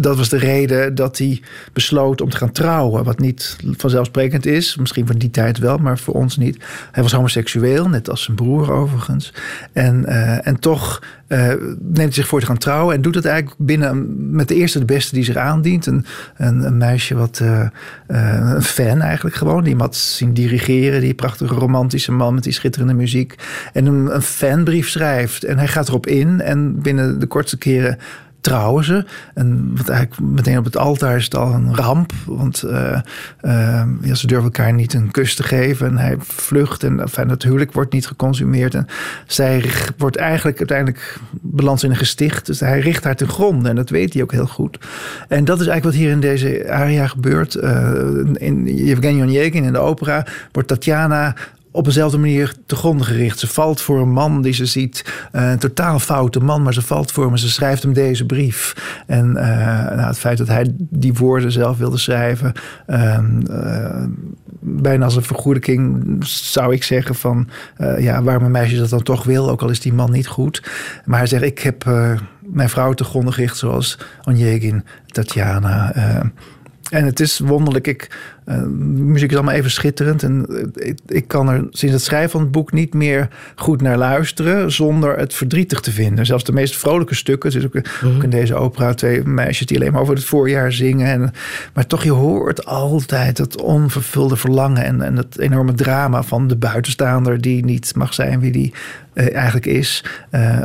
dat was de reden dat hij besloot om te gaan trouwen. Wat niet vanzelfsprekend is. Misschien van die tijd wel, maar voor ons niet. Hij was homoseksueel, net als zijn broer overigens. En, uh, en toch uh, neemt hij zich voor te gaan trouwen. En doet het eigenlijk binnen met de eerste de beste die zich aandient. Een, een, meisje wat uh, een fan eigenlijk gewoon. Die hem zien dirigeren. Die prachtige romantische man met die schitterende muziek. En een, een fanbrief schrijft. En hij gaat erop in. En binnen de kortste keren trouwen ze. En wat eigenlijk meteen op het altaar is het al een ramp. Want uh, ze durven elkaar niet een kus te geven. En hij vlucht. En enfin, het huwelijk wordt niet geconsumeerd. En zij wordt eigenlijk uiteindelijk belandt in een gesticht. Dus hij richt haar ten gronde. En dat weet hij ook heel goed. En dat is eigenlijk wat hier in deze aria gebeurt. Uh, in Yevgeny Onegin in de opera wordt Tatjana op dezelfde manier te grond gericht. Ze valt voor een man die ze ziet, uh, een totaal foute man, maar ze valt voor hem. Ze schrijft hem deze brief. En uh, nou, het feit dat hij die woorden zelf wilde schrijven, uh, bijna als een vergoeding zou ik zeggen van, ja, waarom meisje dat dan toch wil, ook al is die man niet goed. Maar hij zegt, ik heb mijn vrouw te grond gericht zoals Onjegin, Tatjana. En het is wonderlijk. Ik, uh, muziek is allemaal even schitterend. En uh, ik, ik, kan er sinds het schrijven van het boek niet meer goed naar luisteren. zonder het verdrietig te vinden. Zelfs de meest vrolijke stukken. Het is ook, mm. ook in deze opera twee meisjes die alleen maar over het voorjaar zingen. En, maar toch, je hoort altijd het onvervulde verlangen. En, en het enorme drama van de buitenstaander. die niet mag zijn wie die uh, eigenlijk is.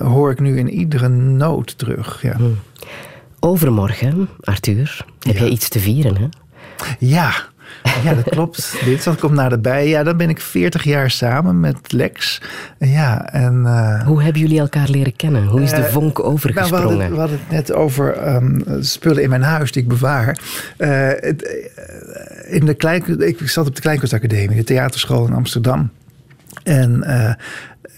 hoor ik nu in iedere noot terug. Ja. Mm. Overmorgen, Arthur, heb ja. jij iets te vieren, hè? Ja, ja, dat klopt. Dinsdag komt naar de bij. Ja, dan ben ik 40 jaar samen met Lex. Ja, en, uh, Hoe hebben jullie elkaar leren kennen? Hoe is de vonk overgesprongen? Nou, we, hadden, we, hadden, het net over um, spullen in mijn huis die ik bewaar. Uh, het, in de klein, ik zat op de Kleinkunstacademie, de theaterschool in Amsterdam. En uh,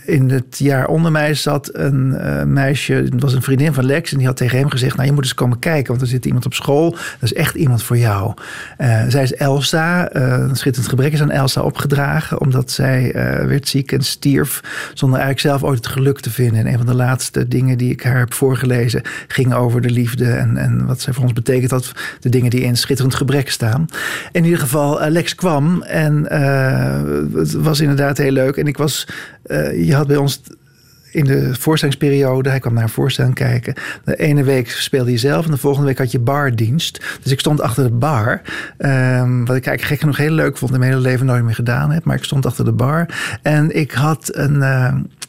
in het jaar onder mij zat een uh, meisje, het was een vriendin van Lex, en die had tegen hem gezegd: Nou, je moet eens komen kijken, want er zit iemand op school. Dat is echt iemand voor jou. Uh, zij is Elsa. Uh, een schitterend gebrek is aan Elsa opgedragen, omdat zij werd ziek en stierf. Zonder eigenlijk zelf ooit het geluk te vinden. En een van de laatste dingen die ik haar heb voorgelezen ging over de liefde en, en wat zij voor ons betekent had. De dingen die in schitterend gebrek staan. In ieder geval, Lex kwam en het was inderdaad heel leuk. En ik was. je had bij ons in de voorstellingsperiode, hij kwam naar een voorstelling kijken. De ene week speelde hij zelf en de volgende week had je bardienst. Dus ik stond achter de bar. Um, wat ik eigenlijk gek genoeg heel leuk vond in mijn hele leven nooit meer gedaan heb. Maar ik stond achter de bar en ik had een. Het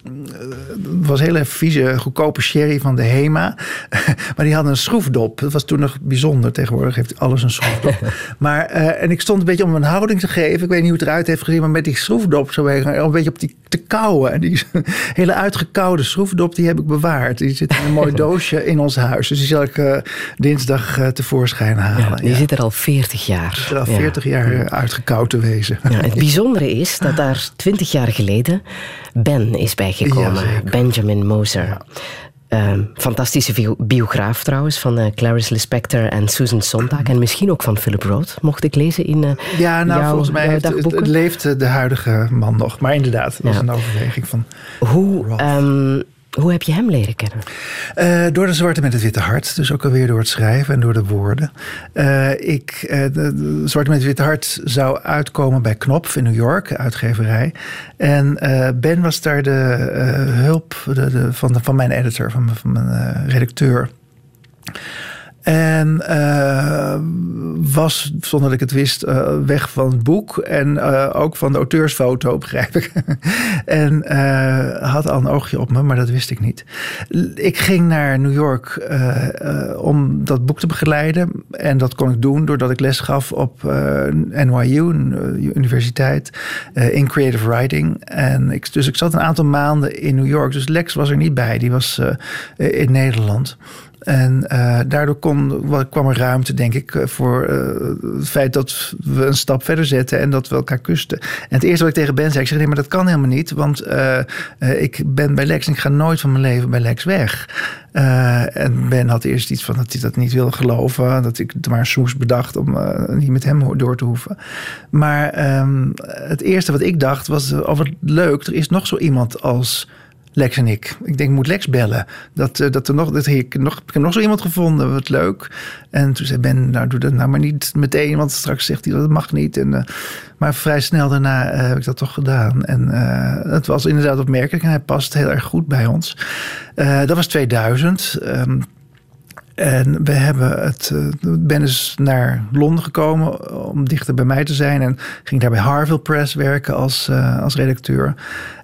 was een hele vieze, goedkope sherry van de Hema. maar die had een schroefdop. Dat was toen nog bijzonder. Tegenwoordig heeft alles een schroefdop. maar, uh, en ik stond een beetje om een houding te geven. Ik weet niet hoe het eruit heeft gezien. Maar met die schroefdop zo een beetje op die te kauwen. En die hele uitgekoude schroefdop, die heb ik bewaard. Die zit in een mooi doosje in ons huis. Dus die zal ik uh, dinsdag uh, tevoorschijn halen. Ja, die ja. zit er al 40 jaar. Die zit er al 40 ja. jaar uitgekoud te wezen. Ja, het bijzondere is dat daar 20 jaar geleden Ben is bijgekomen. Benjamin Moser. Ehm, fantastische bio- biograaf trouwens van eh, Clarice Lispector en Susan Sontag. En misschien ook van Philip Roth, mocht ik lezen in eh, Ja, nou, jouw, volgens mij heeft, het, leeft eh, de huidige man nog. Maar inderdaad, dat was Ja. een overweging van... Hoe, ehm, hoe heb je hem leren kennen? Eh, door de Zwarte met het Witte Hart. Dus ook alweer door het schrijven en door de woorden. Eh, ik, eh, de, Zwarte met het Witte Hart zou uitkomen bij Knopf in New York, uitgeverij. En Ben was daar de hulp de, van, van mijn editor, van, mijn- van mijn redacteur. En eh, was, zonder dat ik het wist, eh, weg van het boek. En eh, ook van de auteursfoto, begrijp ik. en had al een oogje op me, maar dat wist ik niet. Ik ging naar New York om dat boek te begeleiden. En dat kon ik doen doordat ik les gaf op NYU, een universiteit, in creative writing. En ik, dus ik zat een aantal maanden in New York. Dus Lex was er niet bij, die was in Nederland. En eh, daardoor kon, kwam er ruimte, denk ik, eh, voor eh, het feit dat we een stap verder zetten en dat we elkaar kusten. En het eerste wat ik tegen Ben zei, ik zeg nee, maar dat kan helemaal niet, want ik ben bij Lex en ik ga nooit van mijn leven bij Lex weg. En Ben had eerst iets van dat hij dat niet wilde geloven, dat ik er maar soes bedacht om niet met hem door te hoeven. Maar ehm, het eerste wat ik dacht was, eh, oh wat leuk, er is nog zo iemand als Lex en ik. Ik denk, moet Lex bellen. Dat, eh, dat er nog, dat ik, nog, ik heb nog zo iemand gevonden, wat leuk. En toen zei Ben, nou doe dat nou maar niet meteen, want straks zegt hij dat het mag niet. En, eh, maar vrij snel daarna eh, heb ik dat toch gedaan. En het was inderdaad opmerkelijk en hij past heel erg goed bij ons. Dat was 2000. Ehm, en we hebben het. eh, Ben is naar Londen gekomen om dichter bij mij te zijn. En ging daar bij Harville Press werken als, eh, als redacteur.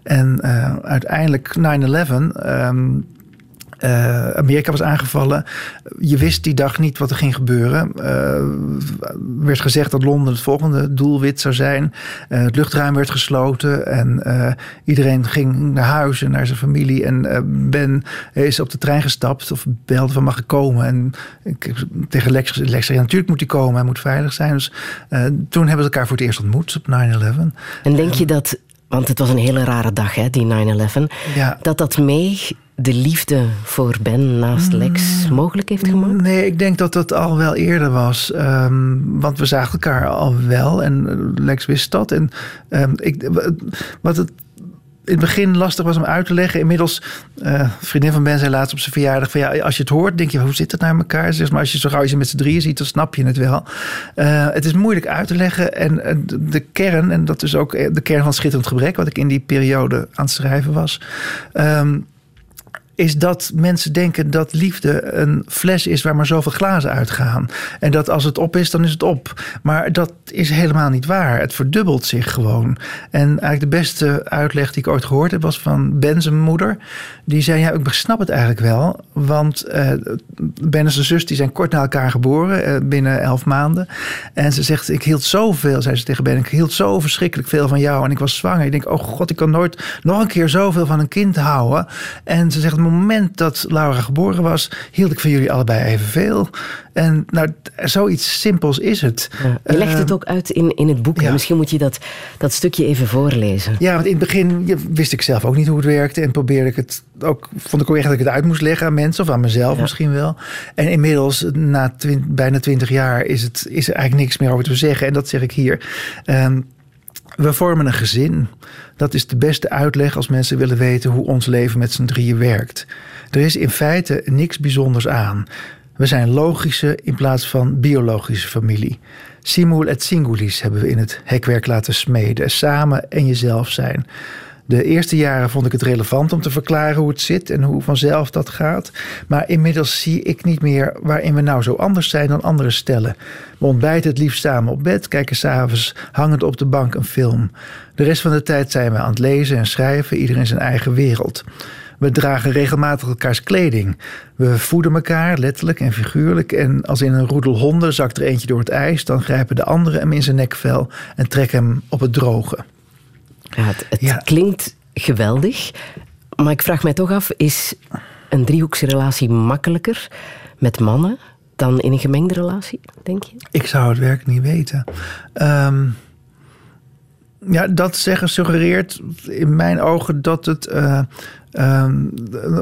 En eh, uiteindelijk 9-11. ehm, eh, Amerika was aangevallen. Je wist die dag niet wat er ging gebeuren. Er werd gezegd dat Londen het volgende doelwit zou zijn. Eh, het luchtruim werd gesloten en iedereen ging naar huis en naar zijn familie. En Ben is op de trein gestapt of belde van mag ik komen. En ik heb tegen Lex gezegd, Lex zei, natuurlijk moet hij komen, hij moet veilig zijn. Dus toen hebben we elkaar voor het eerst ontmoet op 9-11. En denk je dat, want het was een hele rare dag, hè, die 9-11, Ja. dat dat mee de liefde voor Ben naast Lex mogelijk heeft gemaakt? Nee, ik denk dat dat al wel eerder was. Ehm, want we zagen elkaar al wel en eh, Lex wist dat. En ehm, ik, wat het in het begin lastig was om uit te leggen. Inmiddels, een vriendin van Ben zei laatst op zijn verjaardag... Van, ja, als je het hoort, denk je, hoe zit het naar elkaar? Zeg maar als je zo gauw je met z'n drieën ziet, dan snap je het wel. Eh, het is moeilijk uit te leggen. En de- kern, en dat is ook de kern van Schitterend Gebrek... wat ik in die periode aan het schrijven was... ehm, is dat mensen denken dat liefde een fles is waar maar zoveel glazen uitgaan. En dat als het op is, dan is het op. Maar dat is helemaal niet waar. Het verdubbelt zich gewoon. En eigenlijk de beste uitleg die ik ooit gehoord heb was van Ben zijn moeder. Die zei, ja, ik snap het eigenlijk wel. Want eh, Ben en zijn zus die zijn kort na elkaar geboren, eh, binnen elf maanden. En ze zegt, ik hield zoveel, zei ze tegen Ben, ik hield zo verschrikkelijk veel van jou. En ik was zwanger. Ik denk, oh god, ik kan nooit nog een keer zoveel van een kind houden. En ze zegt, moment dat Laura geboren was, hield ik van jullie allebei evenveel. En nou, zoiets simpels is het. Je legt het ook uit in, in het boek. ja. Misschien moet je dat, dat stukje even voorlezen. Ja, want in het begin ja, wist ik zelf ook niet hoe het werkte. En probeerde ik het ook, vond ik ook echt dat ik het uit moest leggen aan mensen of aan mezelf Ja. misschien wel. En inmiddels, na twin- bijna twintig jaar, is, het, is er eigenlijk niks meer over te zeggen. En dat zeg ik hier. Ehm, we vormen een gezin. Dat is de beste uitleg als mensen willen weten hoe ons leven met z'n drieën werkt. Er is in feite niks bijzonders aan. We zijn logische in plaats van biologische familie. Simul et singulis hebben we in het hekwerk laten smeden. Samen en jezelf zijn. De eerste jaren vond ik het relevant om te verklaren hoe het zit en hoe vanzelf dat gaat. Maar inmiddels zie ik niet meer waarin we nou zo anders zijn dan andere stellen. We ontbijten het liefst samen op bed, kijken s'avonds hangend op de bank een film. De rest van de tijd zijn we aan het lezen en schrijven, ieder in zijn eigen wereld. We dragen regelmatig elkaars kleding. We voeden elkaar, letterlijk en figuurlijk. En als in een roedel honden zakt er eentje door het ijs, dan grijpen de anderen hem in zijn nekvel en trekken hem op het droge. Ja, het Ja. klinkt geweldig, maar ik vraag mij toch af, is een driehoeksrelatie makkelijker met mannen dan in een gemengde relatie, denk je? Ik zou het werk niet weten. Ehm, ja, dat zeggen suggereert in mijn ogen dat het. eh,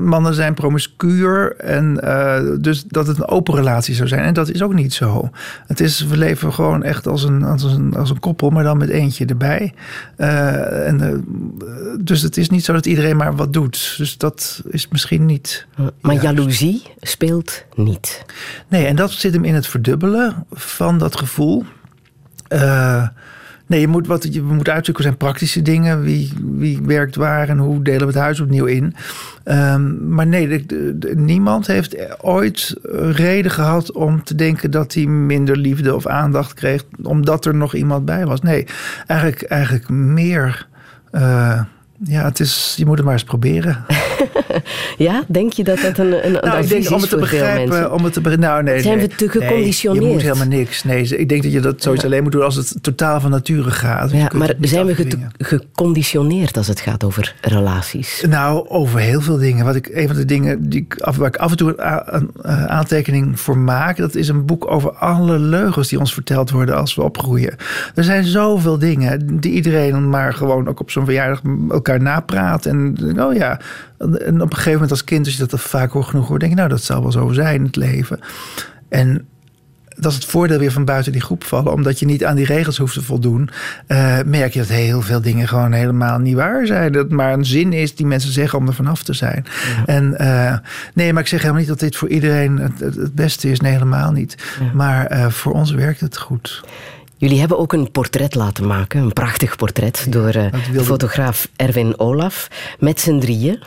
mannen zijn promiscuur en eh, dus dat het een open relatie zou zijn. En dat is ook niet zo. Het is, we leven gewoon echt als een, als een, als een koppel, maar dan met eentje erbij. Eh, en, eh, dus het is niet zo dat iedereen maar wat doet. Dus dat is misschien niet. Maar jaloezie speelt niet. Nee, en dat zit hem in het verdubbelen van dat gevoel. Nee, je moet, wat je moet uitzoeken zijn praktische dingen. Wie, wie werkt waar en hoe delen we het huis opnieuw in. Ehm, maar nee, niemand heeft ooit reden gehad om te denken dat hij minder liefde of aandacht kreeg. omdat er nog iemand bij was. Nee, eigenlijk, eigenlijk meer. eh, ja, het is, je moet het maar eens proberen. Ja, denk je dat dat een, een, een Nou, ik denk om het te begrijpen. Om het te, be- nou, nee, Zijn nee. we te Nee, geconditioneerd? je moet helemaal niks. Nee, ik denk dat je dat zoiets alleen moet doen als het totaal van nature gaat. Ja, maar zijn we geconditioneerd als het gaat over relaties? Nou, over heel veel dingen. Wat ik, een van de dingen die ik, af, waar ik af en toe een, eh, aantekening voor maak... dat is een boek over alle leugens die ons verteld worden als we opgroeien. Er zijn zoveel dingen die iedereen maar gewoon ook op zo'n verjaardag elkaar napraat. En oh ja, en op een gegeven moment als kind, als je dat vaak hoor genoeg hoort... denk je, nou, dat zal wel zo zijn, het leven. En dat is het voordeel weer van buiten die groep vallen. Omdat je niet aan die regels hoeft te voldoen. eh, merk je dat heel veel dingen gewoon helemaal niet waar zijn. Dat het maar een zin is die mensen zeggen om er vanaf te zijn. En eh, nee, maar ik zeg helemaal niet dat dit voor iedereen het, het, het beste is. Nee, helemaal niet. Maar eh, voor ons werkt het goed. Jullie hebben ook een portret laten maken, een prachtig portret, door de wilde- fotograaf Erwin Olaf, met z'n drieën,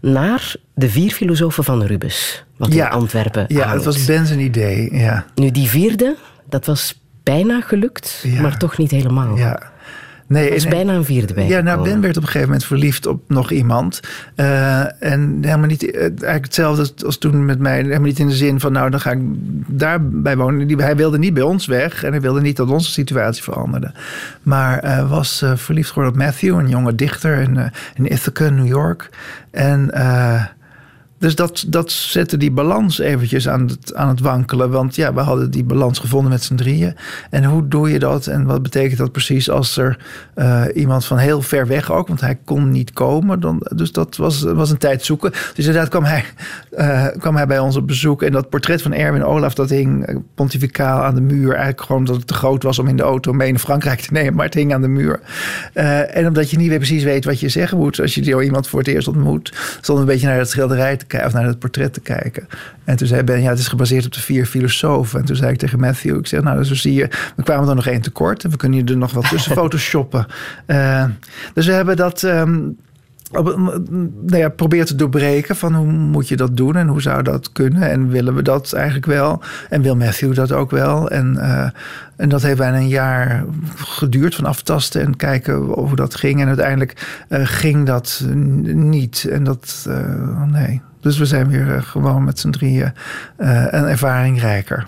naar de vier filosofen van Rubens, wat in Antwerpen Ja, het was Ben zijn idee. Ja. Nu, die vierde, dat was bijna gelukt, Ja. maar toch niet helemaal. ja. Nee, is en- bijna een vierde bij Ja, nou, Ben werd op een gegeven moment verliefd op nog iemand. Eh, en helemaal niet, eh, eigenlijk hetzelfde als, toen met mij. Helemaal niet in de zin van, nou, dan ga ik daarbij wonen. Die- Hij wilde niet bij ons weg en hij wilde niet dat onze situatie veranderde. Maar eh, was verliefd geworden op Matthew, een jonge dichter in, in Ithaca, New York. En... dus dat, dat zette die balans eventjes aan het, aan het wankelen. Want ja, we hadden die balans gevonden met z'n drieën. En hoe doe je dat? En wat betekent dat precies als er eh, iemand van heel ver weg ook... want hij kon niet komen. Dan, dus dat was, was een tijd zoeken. Dus inderdaad kwam hij, eh, kwam hij bij ons op bezoek. En dat portret van Erwin Olaf, dat hing eh, pontificaal aan de muur. Eigenlijk gewoon omdat het te groot was om in de auto mee naar Frankrijk te nemen. Maar het hing aan de muur. En omdat je niet weer precies weet wat je zeggen moet... als je iemand voor het eerst ontmoet... stond een beetje naar dat schilderij te kijken... of naar het portret te kijken. En toen zei Ben, ja, het is gebaseerd op de vier filosofen. En toen zei ik tegen Matthew, ik zeg, nou, zo zie je... we kwamen er nog één tekort... en we kunnen er nog wel tussen photoshoppen. Eh, dus we hebben dat... op, nou ja, probeer te doorbreken van hoe moet je dat doen en hoe zou dat kunnen en willen we dat eigenlijk wel en wil Matthew dat ook wel en, eh, en dat heeft bijna een jaar geduurd van aftasten en kijken hoe dat ging en uiteindelijk eh, ging dat niet en dat nee dus we zijn weer eh, gewoon met z'n drieën eh, een ervaring rijker.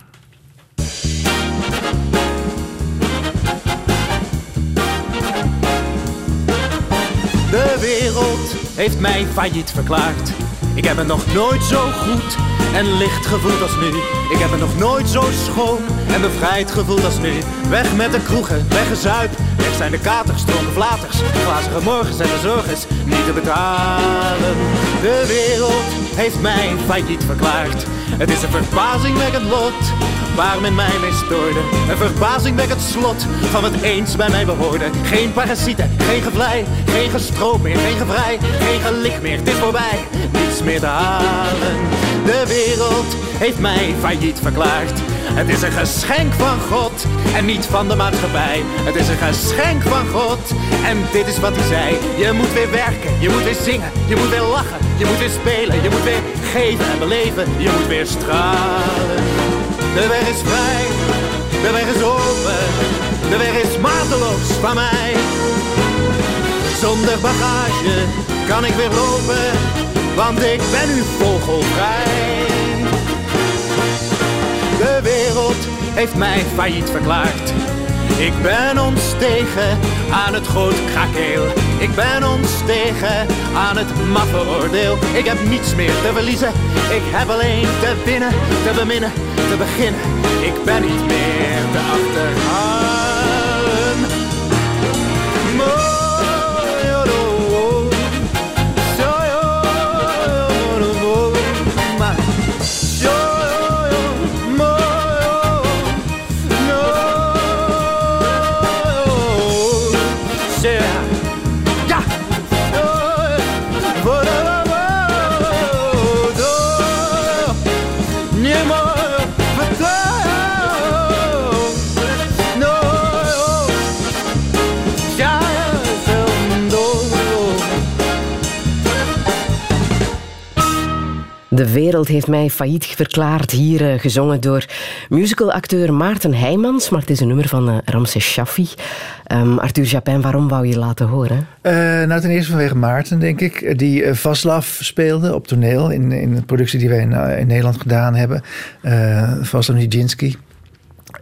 De wereld heeft mij failliet verklaard. Ik heb het nog nooit zo goed en licht gevoeld als nu. Ik heb het nog nooit zo schoon en bevrijd gevoeld als nu. Weg met de kroegen, weggezuip. Weg zijn de katers, dronken flaters. Glazige morgens en de zorgers niet te betalen. De wereld heeft mij failliet verklaard. Het is een verbazingwekkend lot waar men mij mee stoorde. Een verbazingwekkend slot van wat eens bij mij behoorde. Geen parasieten, geen gevlei, geen gestroop meer, geen gevrij, geen gelik meer. Het is voorbij, niets meer te halen. De wereld heeft mij failliet verklaard. Het is een geschenk van God en niet van de maatschappij. Het is een geschenk van God en dit is wat hij zei. Je moet weer werken, je moet weer zingen, je moet weer lachen, je moet weer spelen, je moet weer geven en beleven, je moet weer stralen. De weg is vrij, de weg is open, de weg is mateloos van mij. Zonder bagage kan ik weer lopen, want ik ben nu vogelvrij. De wereld heeft mij failliet verklaard. Ik ben ontstegen aan het groot krakeel. Ik ben ontstegen aan het maffe oordeel. Ik heb niets meer te verliezen. Ik heb alleen te winnen, te beminnen, te beginnen. Ik ben niet meer te achterhalen. De wereld heeft mij failliet verklaard. Hier uh, gezongen door musicalacteur Maarten Heijmans. Maar het is een nummer van uh, Ramses Shaffi. Um, Arthur Japin, waarom wou je laten horen? Uh, nou, ten eerste vanwege Maarten, denk ik. Die Vaslav speelde op toneel in, in de productie die wij in, in Nederland gedaan hebben. Vaslav Nijinsky.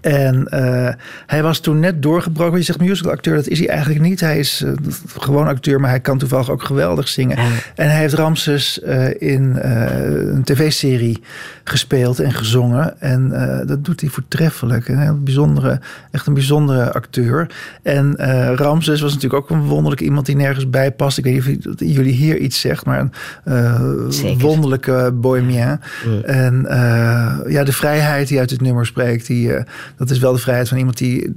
En uh, hij was toen net doorgebroken. Je zegt musicalacteur, dat is hij eigenlijk niet. Hij is uh, gewoon acteur, maar hij kan toevallig ook geweldig zingen. Ja. En hij heeft Ramses uh, in een tv-serie gespeeld en gezongen. En dat doet hij voortreffelijk. Een heel bijzondere, echt een bijzondere acteur. En Ramses was natuurlijk ook een wonderlijk iemand die nergens bij past. Ik weet niet of jullie hier iets zegt, maar een wonderlijke bohemien. En ja, de vrijheid die uit het nummer spreekt, die dat is wel de vrijheid van iemand die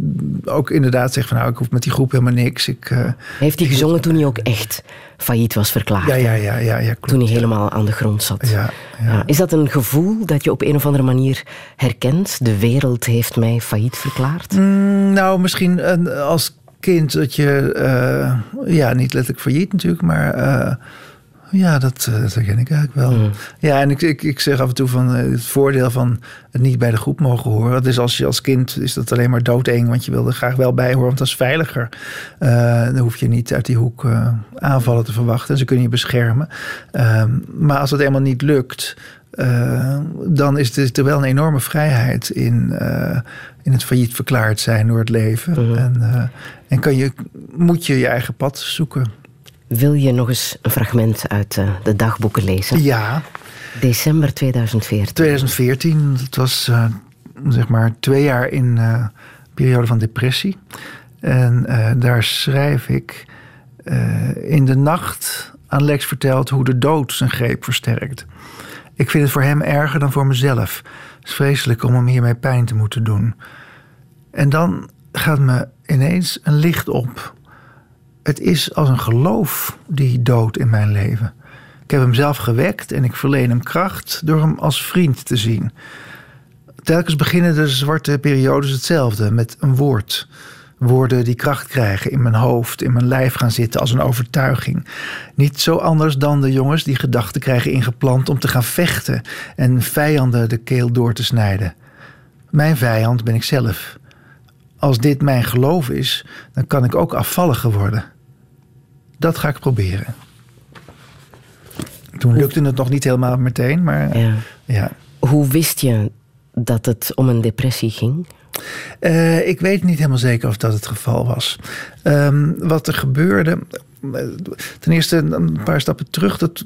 ook inderdaad zegt van nou, ik hoef met die groep helemaal niks. Ik, uh, Heeft hij gezongen toen hij ook echt failliet was verklaard? Ja, ja, ja. ja, ja klopt, toen hij helemaal aan de grond zat. Ja, ja. Is dat een gevoel dat je op een of andere manier herkent? De wereld heeft mij failliet verklaard? Mm, nou, misschien als kind dat je, uh, ja, niet letterlijk failliet natuurlijk, maar... Uh, ja, dat, eh, dat herken ik eigenlijk wel. Mm. Ja, en ik, ik, ik zeg af en toe van eh, het voordeel van het niet bij de groep mogen horen. Dus als je als kind is dat alleen maar doodeng, want je wil er graag wel bij horen, want dat is veiliger. Uh, dan hoef je niet uit die hoek uh, aanvallen te verwachten en ze kunnen je beschermen. Uh, maar als het helemaal niet lukt, dan is er wel een enorme vrijheid in, in het failliet verklaard zijn door het leven. En, en kan je, moet je je eigen pad zoeken. Wil je nog eens een fragment uit uh, de dagboeken lezen? Ja. December 2014. 2014, dat was uh, zeg maar twee jaar in uh, periode van depressie. En daar schrijf ik in de nacht aan Lex verteld hoe de dood zijn greep versterkt. Ik vind het voor hem erger dan voor mezelf. Het is vreselijk om hem hiermee pijn te moeten doen. En dan gaat me ineens een licht op het is als een geloof die dood in mijn leven. Ik heb hem zelf gewekt en ik verleen hem kracht door hem als vriend te zien. Telkens beginnen de zwarte periodes hetzelfde, met een woord. Woorden die kracht krijgen in mijn hoofd, in mijn lijf gaan zitten als een overtuiging. Niet zo anders dan de jongens die gedachten krijgen ingeplant om te gaan vechten en vijanden de keel door te snijden. Mijn vijand ben ik zelf. Als dit mijn geloof is, dan kan ik ook afvalliger worden. Dat ga ik proberen. Toen lukte het nog niet helemaal meteen, maar ja. ja. Hoe wist je dat het om een depressie ging? Uh, ik weet niet helemaal zeker of dat het geval was. Um, wat er gebeurde. Ten eerste een paar stappen terug. Dat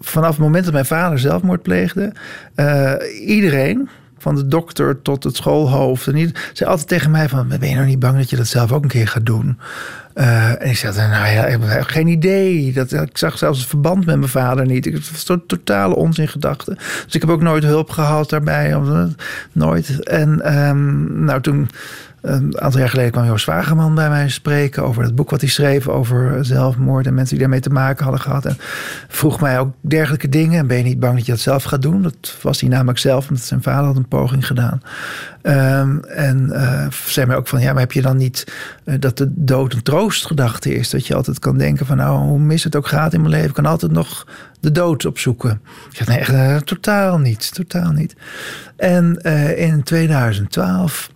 vanaf het moment dat mijn vader zelfmoord pleegde, uh, iedereen, van de dokter tot het schoolhoofd. En die zei altijd tegen mij van, ben je nou niet bang dat je dat zelf ook een keer gaat doen? Uh, en ik zei, nou ja, ik heb geen idee. Dat, ik zag zelfs het verband met mijn vader niet. Ik was een totale onzin gedachte. Dus ik heb ook nooit hulp gehad daarbij. Nooit. En um, nou, toen een aantal jaar geleden kwam Joost Wageman bij mij spreken over het boek wat hij schreef over zelfmoord en mensen die daarmee te maken hadden gehad. En vroeg mij ook dergelijke dingen. En ben je niet bang dat je dat zelf gaat doen? Dat was hij namelijk zelf, omdat zijn vader had een poging gedaan. Um, en uh, zei mij ook van, ja, maar heb je dan niet uh, dat de dood een troostgedachte is? Dat je altijd kan denken van, nou, hoe mis het ook gaat in mijn leven, ik kan altijd nog de dood opzoeken. Ik zeg, nee, echt, uh, totaal niet, totaal niet. En in 2012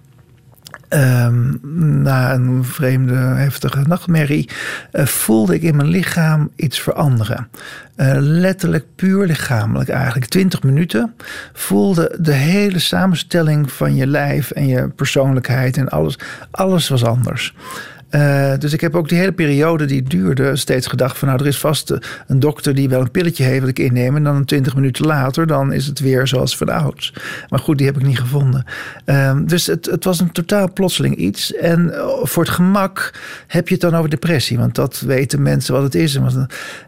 Um, na een vreemde, heftige nachtmerrie, uh, voelde ik in mijn lichaam iets veranderen. Uh, letterlijk puur lichamelijk eigenlijk. Twintig minuten voelde de hele samenstelling van je lijf en je persoonlijkheid en alles, alles was anders. Uh, dus ik heb ook die hele periode die duurde steeds gedacht van nou er is vast een dokter die wel een pilletje heeft dat ik inneem en dan twintig minuten later dan is het weer zoals van ouds. Maar goed, die heb ik niet gevonden. Uh, dus het, het was een totaal plotseling iets. En eh, voor het gemak heb je het dan over depressie, want dat weten mensen wat het is.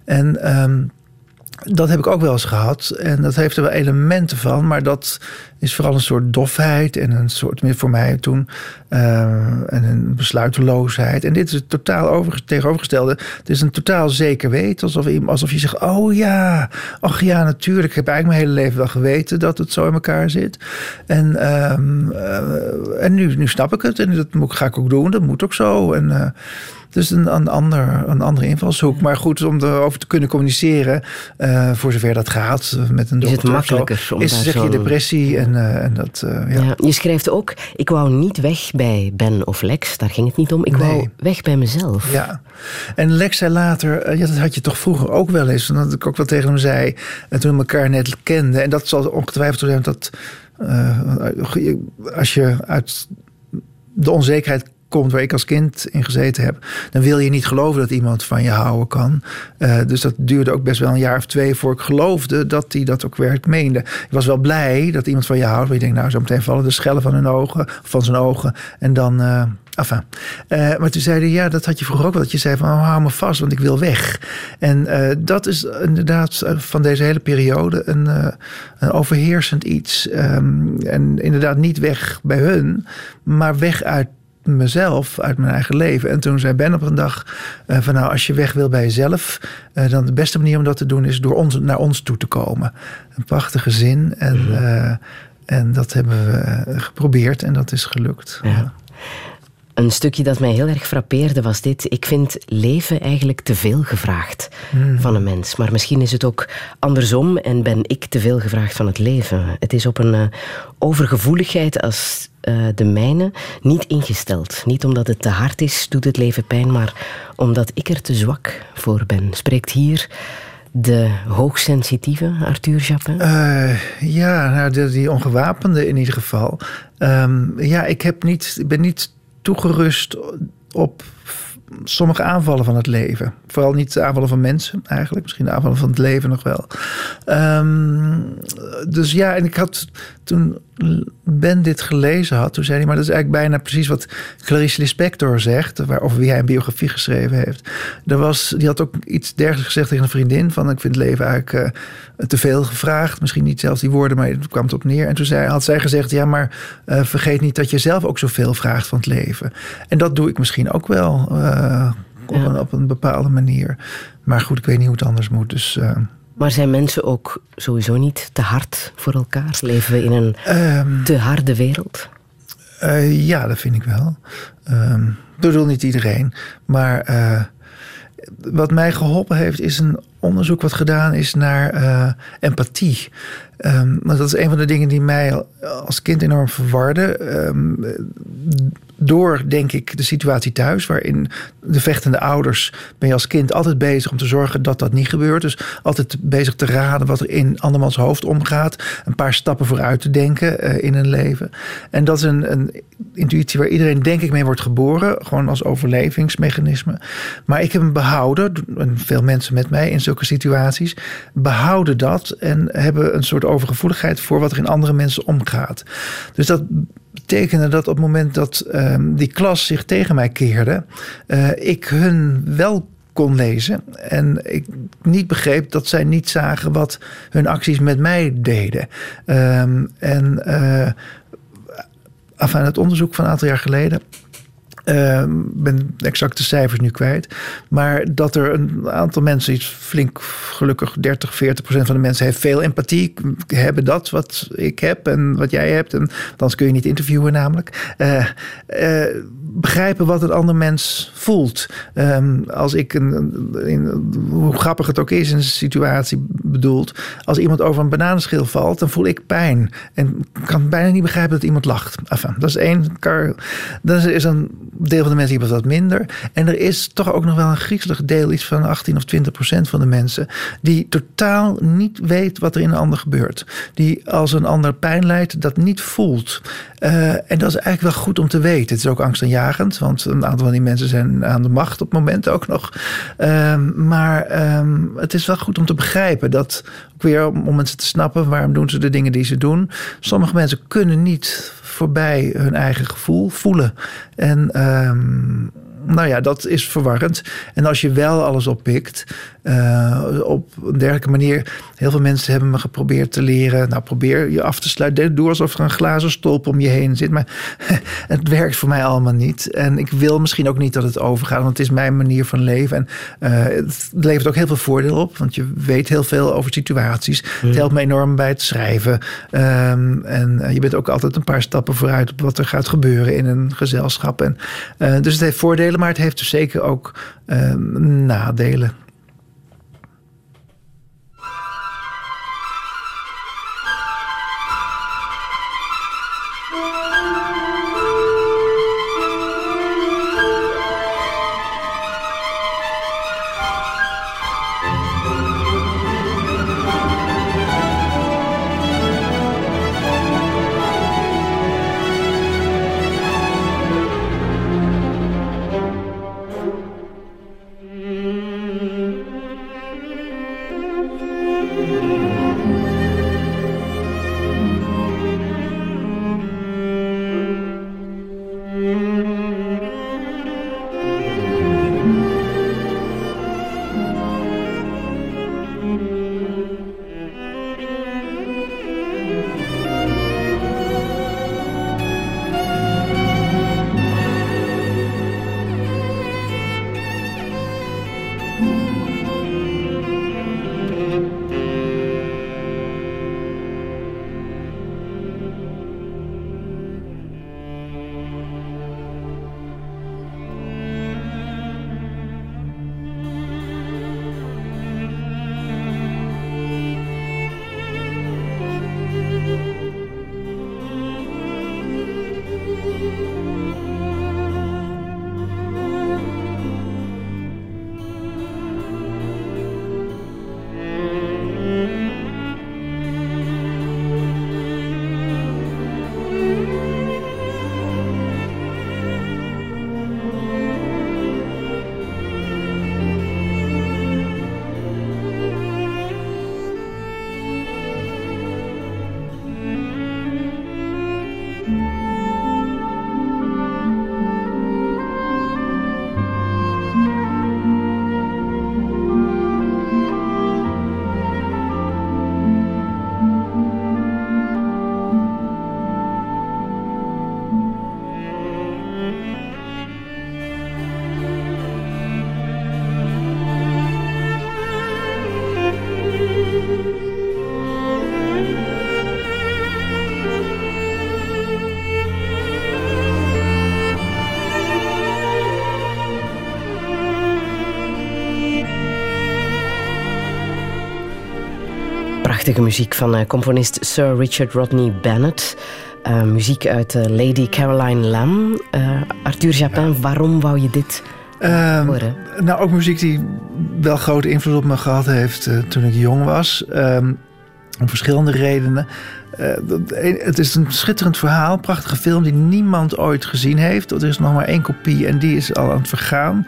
En um, dat heb ik ook wel eens gehad. En dat heeft er wel elementen van. Maar dat is vooral een soort dofheid. En een soort, voor mij toen, uh, en een besluiteloosheid. En dit is het totaal over, tegenovergestelde. Het is een totaal zeker weten. Alsof, alsof je zegt, oh ja, ach ja, natuurlijk. Ik heb eigenlijk mijn hele leven wel geweten dat het zo in elkaar zit. En, uh, uh, en nu, nu snap ik het. En dat ga ik ook doen. Dat moet ook zo. En... Dus een, een, ander, een andere invalshoek. Maar goed, om erover te kunnen communiceren, uh, voor zover dat gaat, met een dokter. Is het makkelijker? Zo, is zeg je depressie en, uh, en dat. Uh, ja. ja. Je schrijft ook: Ik wou niet weg bij Ben of Lex, daar ging het niet om. Ik nee. wou weg bij mezelf. Ja. En Lex zei later: ja, Dat had je toch vroeger ook wel eens. Dat ik ook wel tegen hem zei, toen we elkaar net kenden. En dat zal ongetwijfeld zijn dat. als je uit de onzekerheid komt waar ik als kind in gezeten heb, dan wil je niet geloven dat iemand van je houden kan. Uh, dus dat duurde ook best wel een jaar of twee voor ik geloofde dat hij dat ook werkelijk meende. Ik was wel blij dat iemand van je houdt, maar je denkt, nou, zo meteen vallen de schellen van hun ogen, van zijn ogen, en dan. Uh, Enfin. Uh, maar toen zeiden ja, dat had je vroeger ook wel. Dat je zei van, hou me vast, want ik wil weg. En dat is inderdaad van deze hele periode een, een overheersend iets. Um, en inderdaad niet weg bij hun, maar weg uit mezelf, uit mijn eigen leven. En toen zei Ben op een dag uh, van nou, als je weg wil bij jezelf, uh, dan de beste manier om dat te doen is door ons, naar ons toe te komen. Een prachtige zin. En, uh, en dat hebben we geprobeerd en dat is gelukt. Ja. Een stukje dat mij heel erg frappeerde was dit. Ik vind leven eigenlijk te veel gevraagd mm. van een mens. Maar misschien is het ook andersom en ben ik te veel gevraagd van het leven. Het is op een uh, overgevoeligheid als uh, de mijne niet ingesteld. Niet omdat het te hard is, doet het leven pijn, maar omdat ik er te zwak voor ben. Spreekt hier de hoogsensitieve Arthur Japin? Uh, ja, nou, de, die ongewapende in ieder geval. Um, ja, ik, heb niet, ik ben niet toegerust op sommige aanvallen van het leven. Vooral niet de aanvallen van mensen eigenlijk. Misschien de aanvallen van het leven nog wel. Um, dus ja, en ik had toen Ben dit gelezen had, toen zei hij, maar dat is eigenlijk bijna precies wat Clarice Lispector zegt, waar, over wie hij een biografie geschreven heeft. Er was, die had ook iets dergelijks gezegd tegen een vriendin, van ik vind het leven eigenlijk uh, te veel gevraagd. Misschien niet zelfs die woorden, maar het kwam het op neer. En toen zei, had zij gezegd, ja, maar uh, vergeet niet dat je zelf ook zoveel vraagt van het leven. En dat doe ik misschien ook wel. Uh, op, een, op, een, bepaalde manier. Maar goed, ik weet niet hoe het anders moet. Dus, maar zijn mensen ook sowieso niet te hard voor elkaar? Leven we in een um, te harde wereld? Uh, ja, dat vind ik wel. Um, ik bedoel niet iedereen. Maar uh, wat mij geholpen heeft, is een onderzoek wat gedaan is naar uh, empathie. Um, dat is een van de dingen die mij als kind enorm verwarde door, denk ik, de situatie thuis, waarin de vechtende ouders ben je als kind altijd bezig om te zorgen dat dat niet gebeurt. Dus altijd bezig te raden wat er in andermans hoofd omgaat. Een paar stappen vooruit te denken uh, in een leven. En dat is een, een, intuïtie waar iedereen, denk ik, mee wordt geboren. Gewoon als overlevingsmechanisme. Maar ik heb hem behouden, en veel mensen met mij in zulke situaties, behouden dat en hebben een soort overgevoeligheid voor wat er in andere mensen omgaat. Dus dat betekende dat op het moment dat uh, die klas zich tegen mij keerde, uh, ik hun wel kon lezen. En ik niet begreep dat zij niet zagen wat hun acties met mij deden. Um, en uh, enfin, het onderzoek van een aantal jaar geleden uh, ben exact de cijfers nu kwijt. Maar dat er een aantal mensen, iets flink gelukkig 30, 40 procent van de mensen heeft veel empathie. Hebben dat wat ik heb en wat jij hebt. En anders kun je niet interviewen namelijk. Uh, uh, begrijpen wat een ander mens voelt. Um, als ik een, hoe grappig het ook is in een situatie bedoeld. Als iemand over een bananenschil valt, dan voel ik pijn. En kan bijna niet begrijpen dat iemand lacht. Enfin, dat is één. Dat is een deel van de mensen die wat minder. En er is toch ook nog wel een griezelig deel, iets van 18 of 20 procent van de mensen, die totaal niet weet wat er in een ander gebeurt. Die als een ander pijn leidt, dat niet voelt. Uh, en dat is eigenlijk wel goed om te weten. Het is ook angstaanjagend, want een aantal van die mensen zijn aan de macht op moment ook nog. Um, maar um, het is wel goed om te begrijpen dat, ook weer om mensen te snappen, waarom doen ze de dingen die ze doen. Sommige mensen kunnen niet voorbij hun eigen gevoel voelen. En um, nou ja, dat is verwarrend. En als je wel alles oppikt, uh, op een dergelijke manier. Heel veel mensen hebben me geprobeerd te leren. Nou, probeer je af te sluiten. Doe alsof er een glazen stolp om je heen zit. Maar het werkt voor mij allemaal niet. En ik wil misschien ook niet dat het overgaat, want het is mijn manier van leven. En uh, het levert ook heel veel voordeel op, want je weet heel veel over situaties. Mm. Het helpt me enorm bij het schrijven. Um, en uh, je bent ook altijd een paar stappen vooruit op wat er gaat gebeuren in een gezelschap. En, dus het heeft voordelen maar het heeft dus zeker ook uh, nadelen. Prachtige muziek van uh, componist Sir Richard Rodney Bennett. Uh, muziek uit uh, Lady Caroline Lamb. Arthur Japin, waarom wou je dit um, horen? Nou, ook muziek die wel grote invloed op me gehad heeft toen ik jong was. Um, om verschillende redenen. Het is een schitterend verhaal, een prachtige film die niemand ooit gezien heeft. Er is nog maar één kopie en die is al aan het vergaan.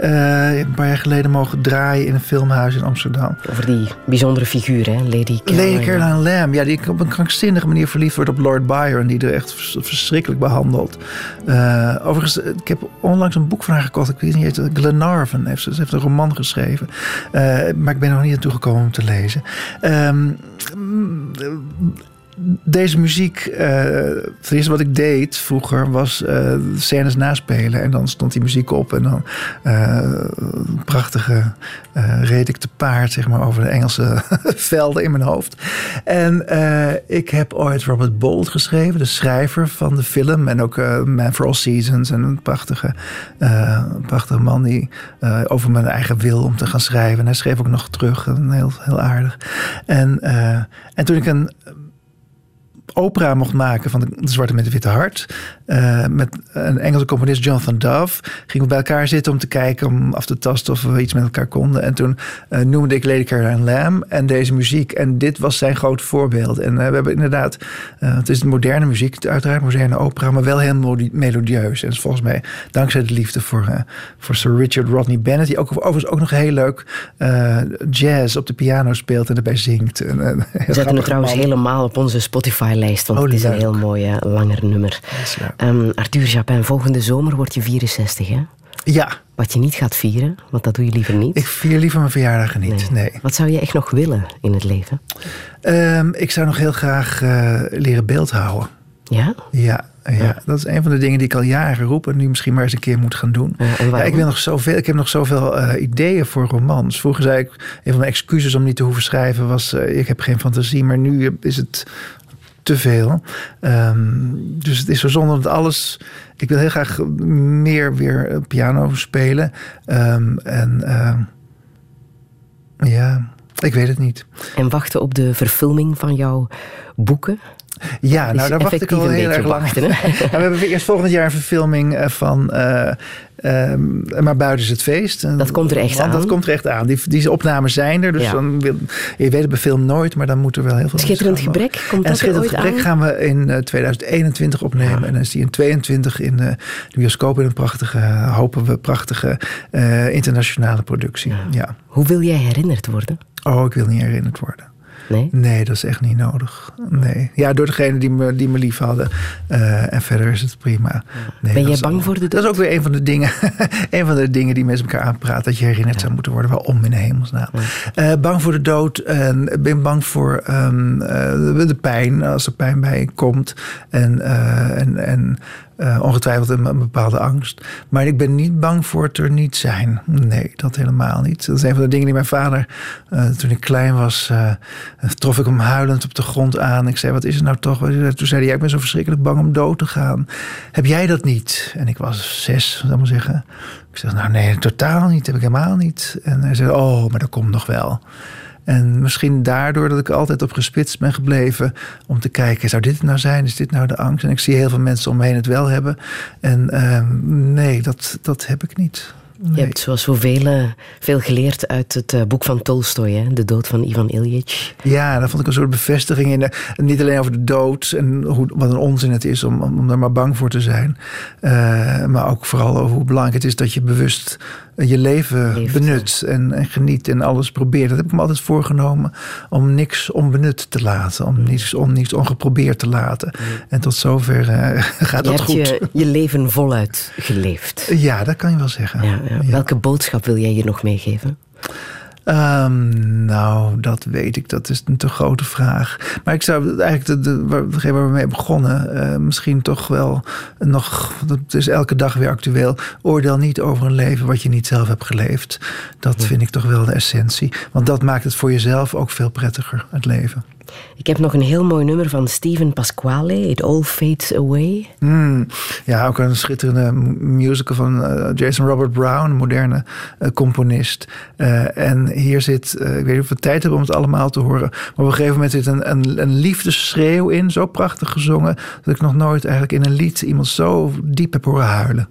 Uh, een paar jaar geleden mogen draaien in een filmhuis in Amsterdam. Over die bijzondere figuur, hè? Lady Caroline. Lady Caroline Lamb, ja, die op een krankzinnige manier verliefd wordt op Lord Byron, die er echt verschrikkelijk behandelt. Uh, overigens, ik heb onlangs een boek van haar gekocht, ik weet niet, Glenarvan heeft ze, heeft een roman geschreven. Uh, maar ik ben er nog niet naartoe gekomen om te lezen. Um, deze muziek, uh, het eerste wat ik deed vroeger was uh, scènes naspelen. En dan stond die muziek op en dan uh, prachtige reed ik te paard zeg maar, over de Engelse velden in mijn hoofd. En ik heb ooit Robert Bolt geschreven, de schrijver van de film. En ook Man for All Seasons. En een prachtige, prachtige man die over mijn eigen wil om te gaan schrijven. En hij schreef ook nog terug, heel, heel aardig. En, en toen ik een opera mocht maken van de, Zwarte met de Witte Hart. Uh, met een Engelse componist, Jonathan Dove. Gingen we bij elkaar zitten om te kijken, om af te tasten of we iets met elkaar konden. En toen uh, noemde ik Lady Caroline Lamb en deze muziek. En dit was zijn groot voorbeeld. En uh, we hebben inderdaad, het is moderne muziek, uiteraard moderne opera, maar wel heel melodieus. En volgens mij dankzij de liefde voor, voor Sir Richard Rodney Bennett, die ook overigens ook nog heel leuk jazz op de piano speelt en erbij zingt. En, we zetten het trouwens helemaal op onze Spotify lijst, want oh, het is een heel mooi langer nummer. Um, Arthur Japin, volgende zomer word je 64, hè? Ja. Wat je niet gaat vieren, want dat doe je liever niet. Ik vier liever mijn verjaardagen niet, nee. Wat zou je echt nog willen in het leven? Um, ik zou nog heel graag uh, leren beeldhouden. Ja? Ja, ja, dat is een van de dingen die ik al jaren roep en nu misschien maar eens een keer moet gaan doen. Ja, ik, wil nog zoveel, ik heb nog zoveel uh, ideeën voor romans. Vroeger zei ik, een van mijn excuses om niet te hoeven schrijven was, uh, ik heb geen fantasie. Maar nu is het te veel. Ehm, dus het is zo zonde dat alles. Ik wil heel graag meer weer piano spelen. Ehm, en ehm, ja, ik weet het niet. En wachten op de verfilming van jouw boeken? Ja, nou daar wacht ik al heel erg lang. Wachten, nou, we hebben eerst volgend jaar een verfilming eh, van uh, Maar buiten is het feest. Dat komt er echt aan. Dat komt er echt aan. Die, die opnames zijn er. Dus dan wil, je weet het bij film nooit, maar dan moet er wel heel veel Schitterend gebrek, komt en dat Schitterend gebrek aan? gaan we in 2021 opnemen. En dan is die in 22 in de bioscoop in een prachtige, hopen we, prachtige internationale productie. Ja. Hoe wil jij herinnerd worden? Oh, ik wil niet herinnerd worden. Nee? Nee, dat is echt niet nodig. Nee. Ja, door degene die me, die me lief hadden. Uh, en verder is het prima. Nee, ben jij bang voor de dood? Dat is ook weer een van de dingen, een van de dingen die mensen elkaar aanpraten. Dat je herinnerd ja. zou moeten worden. Waarom in de hemelsnaam? Ja. Uh, bang voor de dood. En ben bang voor um, uh, de, de, pijn. Als er pijn bij komt. En, en, en uh, ongetwijfeld een, een, bepaalde angst. Maar ik ben niet bang voor het er niet zijn. Nee, dat helemaal niet. Dat is een van de dingen die mijn vader, uh, toen ik klein was, uh, trof ik hem huilend op de grond aan. Ik zei, wat is het nou toch? Toen zei hij, ik ben zo verschrikkelijk bang om dood te gaan. Heb jij dat niet? En ik was zes, zou ik maar zeggen. Ik zeg, nou nee, totaal niet. Heb ik helemaal niet. En hij zei, oh, maar dat komt nog wel. En misschien daardoor dat ik altijd op gespitst ben gebleven om te kijken, zou dit het nou zijn? Is dit nou de angst? En ik zie heel veel mensen om me heen het wel hebben. En uh, nee, dat, dat heb ik niet. Nee. Je hebt zoals zoveel veel geleerd uit het uh, boek van Tolstoy, hè? De dood van Ivan Ilyich. Ja, daar vond ik een soort bevestiging in. De, niet alleen over de dood en hoe, wat een onzin het is om, om, om daar maar bang voor te zijn. Maar ook vooral over hoe belangrijk het is dat je bewust je leven Leeft, benut en, en, geniet en alles probeert. Dat heb ik me altijd voorgenomen om niks onbenut te laten. Om niets, om niets ongeprobeerd te laten. Mm. En tot zover uh, gaat je dat goed. Je hebt je leven voluit geleefd. Ja, dat kan je wel zeggen. Ja. Welke boodschap wil jij je nog meegeven? Um, nou, dat weet ik. Dat is een te grote vraag. Maar ik zou eigenlijk de, de, waar, waar we mee begonnen, uh, misschien toch wel nog. Het is elke dag weer actueel. Oordeel niet over een leven wat je niet zelf hebt geleefd. Dat vind ik toch wel de essentie. Want dat maakt het voor jezelf ook veel prettiger, het leven. Ik heb nog een heel mooi nummer van Steven Pasquale, It All Fades Away. Mm, ja, ook een schitterende musical van uh, Jason Robert Brown, een moderne uh, componist. Uh, en hier zit, ik weet niet of we tijd hebben om het allemaal te horen, maar op een gegeven moment zit een, een, een liefdesschreeuw in, zo prachtig gezongen, dat ik nog nooit eigenlijk in een lied iemand zo diep heb horen huilen.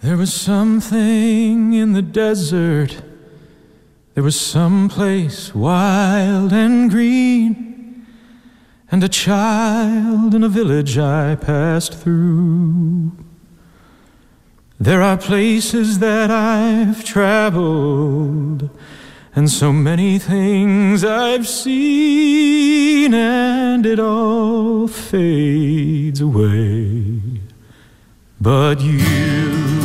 There was something in the desert There was some place wild and green, and a child in a village I passed through. There are places that I've traveled, and so many things I've seen, and it all fades away. But you.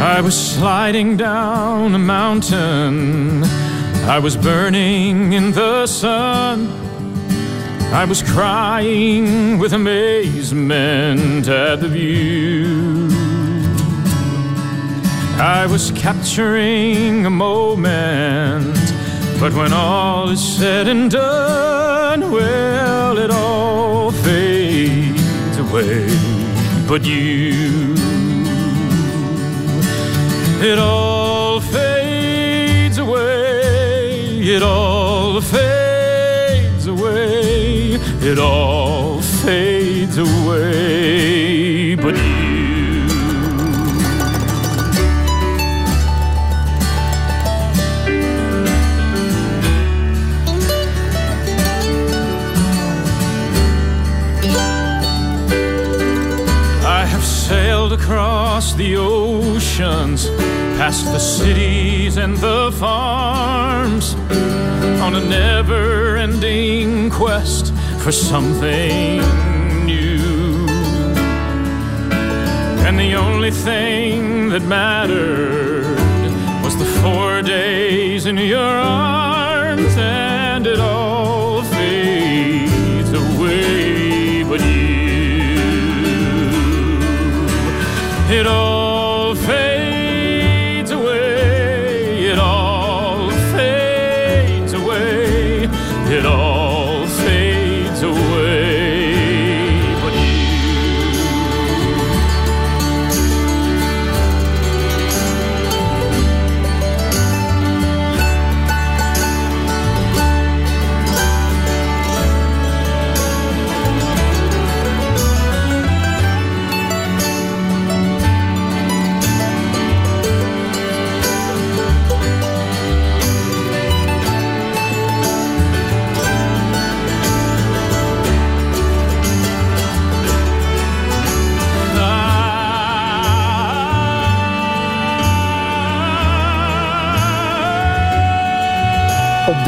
I was sliding down a mountain. I was burning in the sun. I was crying with amazement at the view. I was capturing a moment. But when all is said and done, well, it all fades away. But you it all fades away. It all fades away. It all fades away. But across the oceans past the cities and the farms on a never ending quest for something new. And the only thing that mattered was the four days in your arms, it all.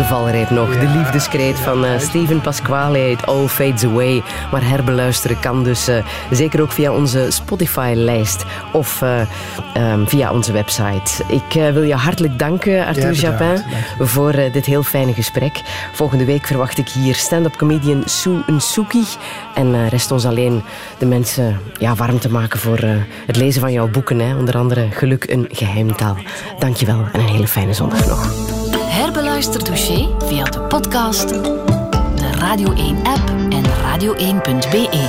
Valreep nog. De liefdeskreet van uh, Steven Pasquale heet All Fades Away. Maar herbeluisteren kan dus uh, zeker ook via onze Spotify-lijst of uh, um, via onze website. Ik wil je hartelijk danken, Arthur ja, Japin, voor dit heel fijne gesprek. Volgende week verwacht ik hier stand-up comedian Sue Nsuki. En rest ons alleen de mensen ja, warm te maken voor het lezen van jouw boeken. Hè. Onder andere Geluk een geheimtaal. Dankjewel en een hele fijne zondag nog luisterdouché via de podcast, de Radio 1-app en radio1.be.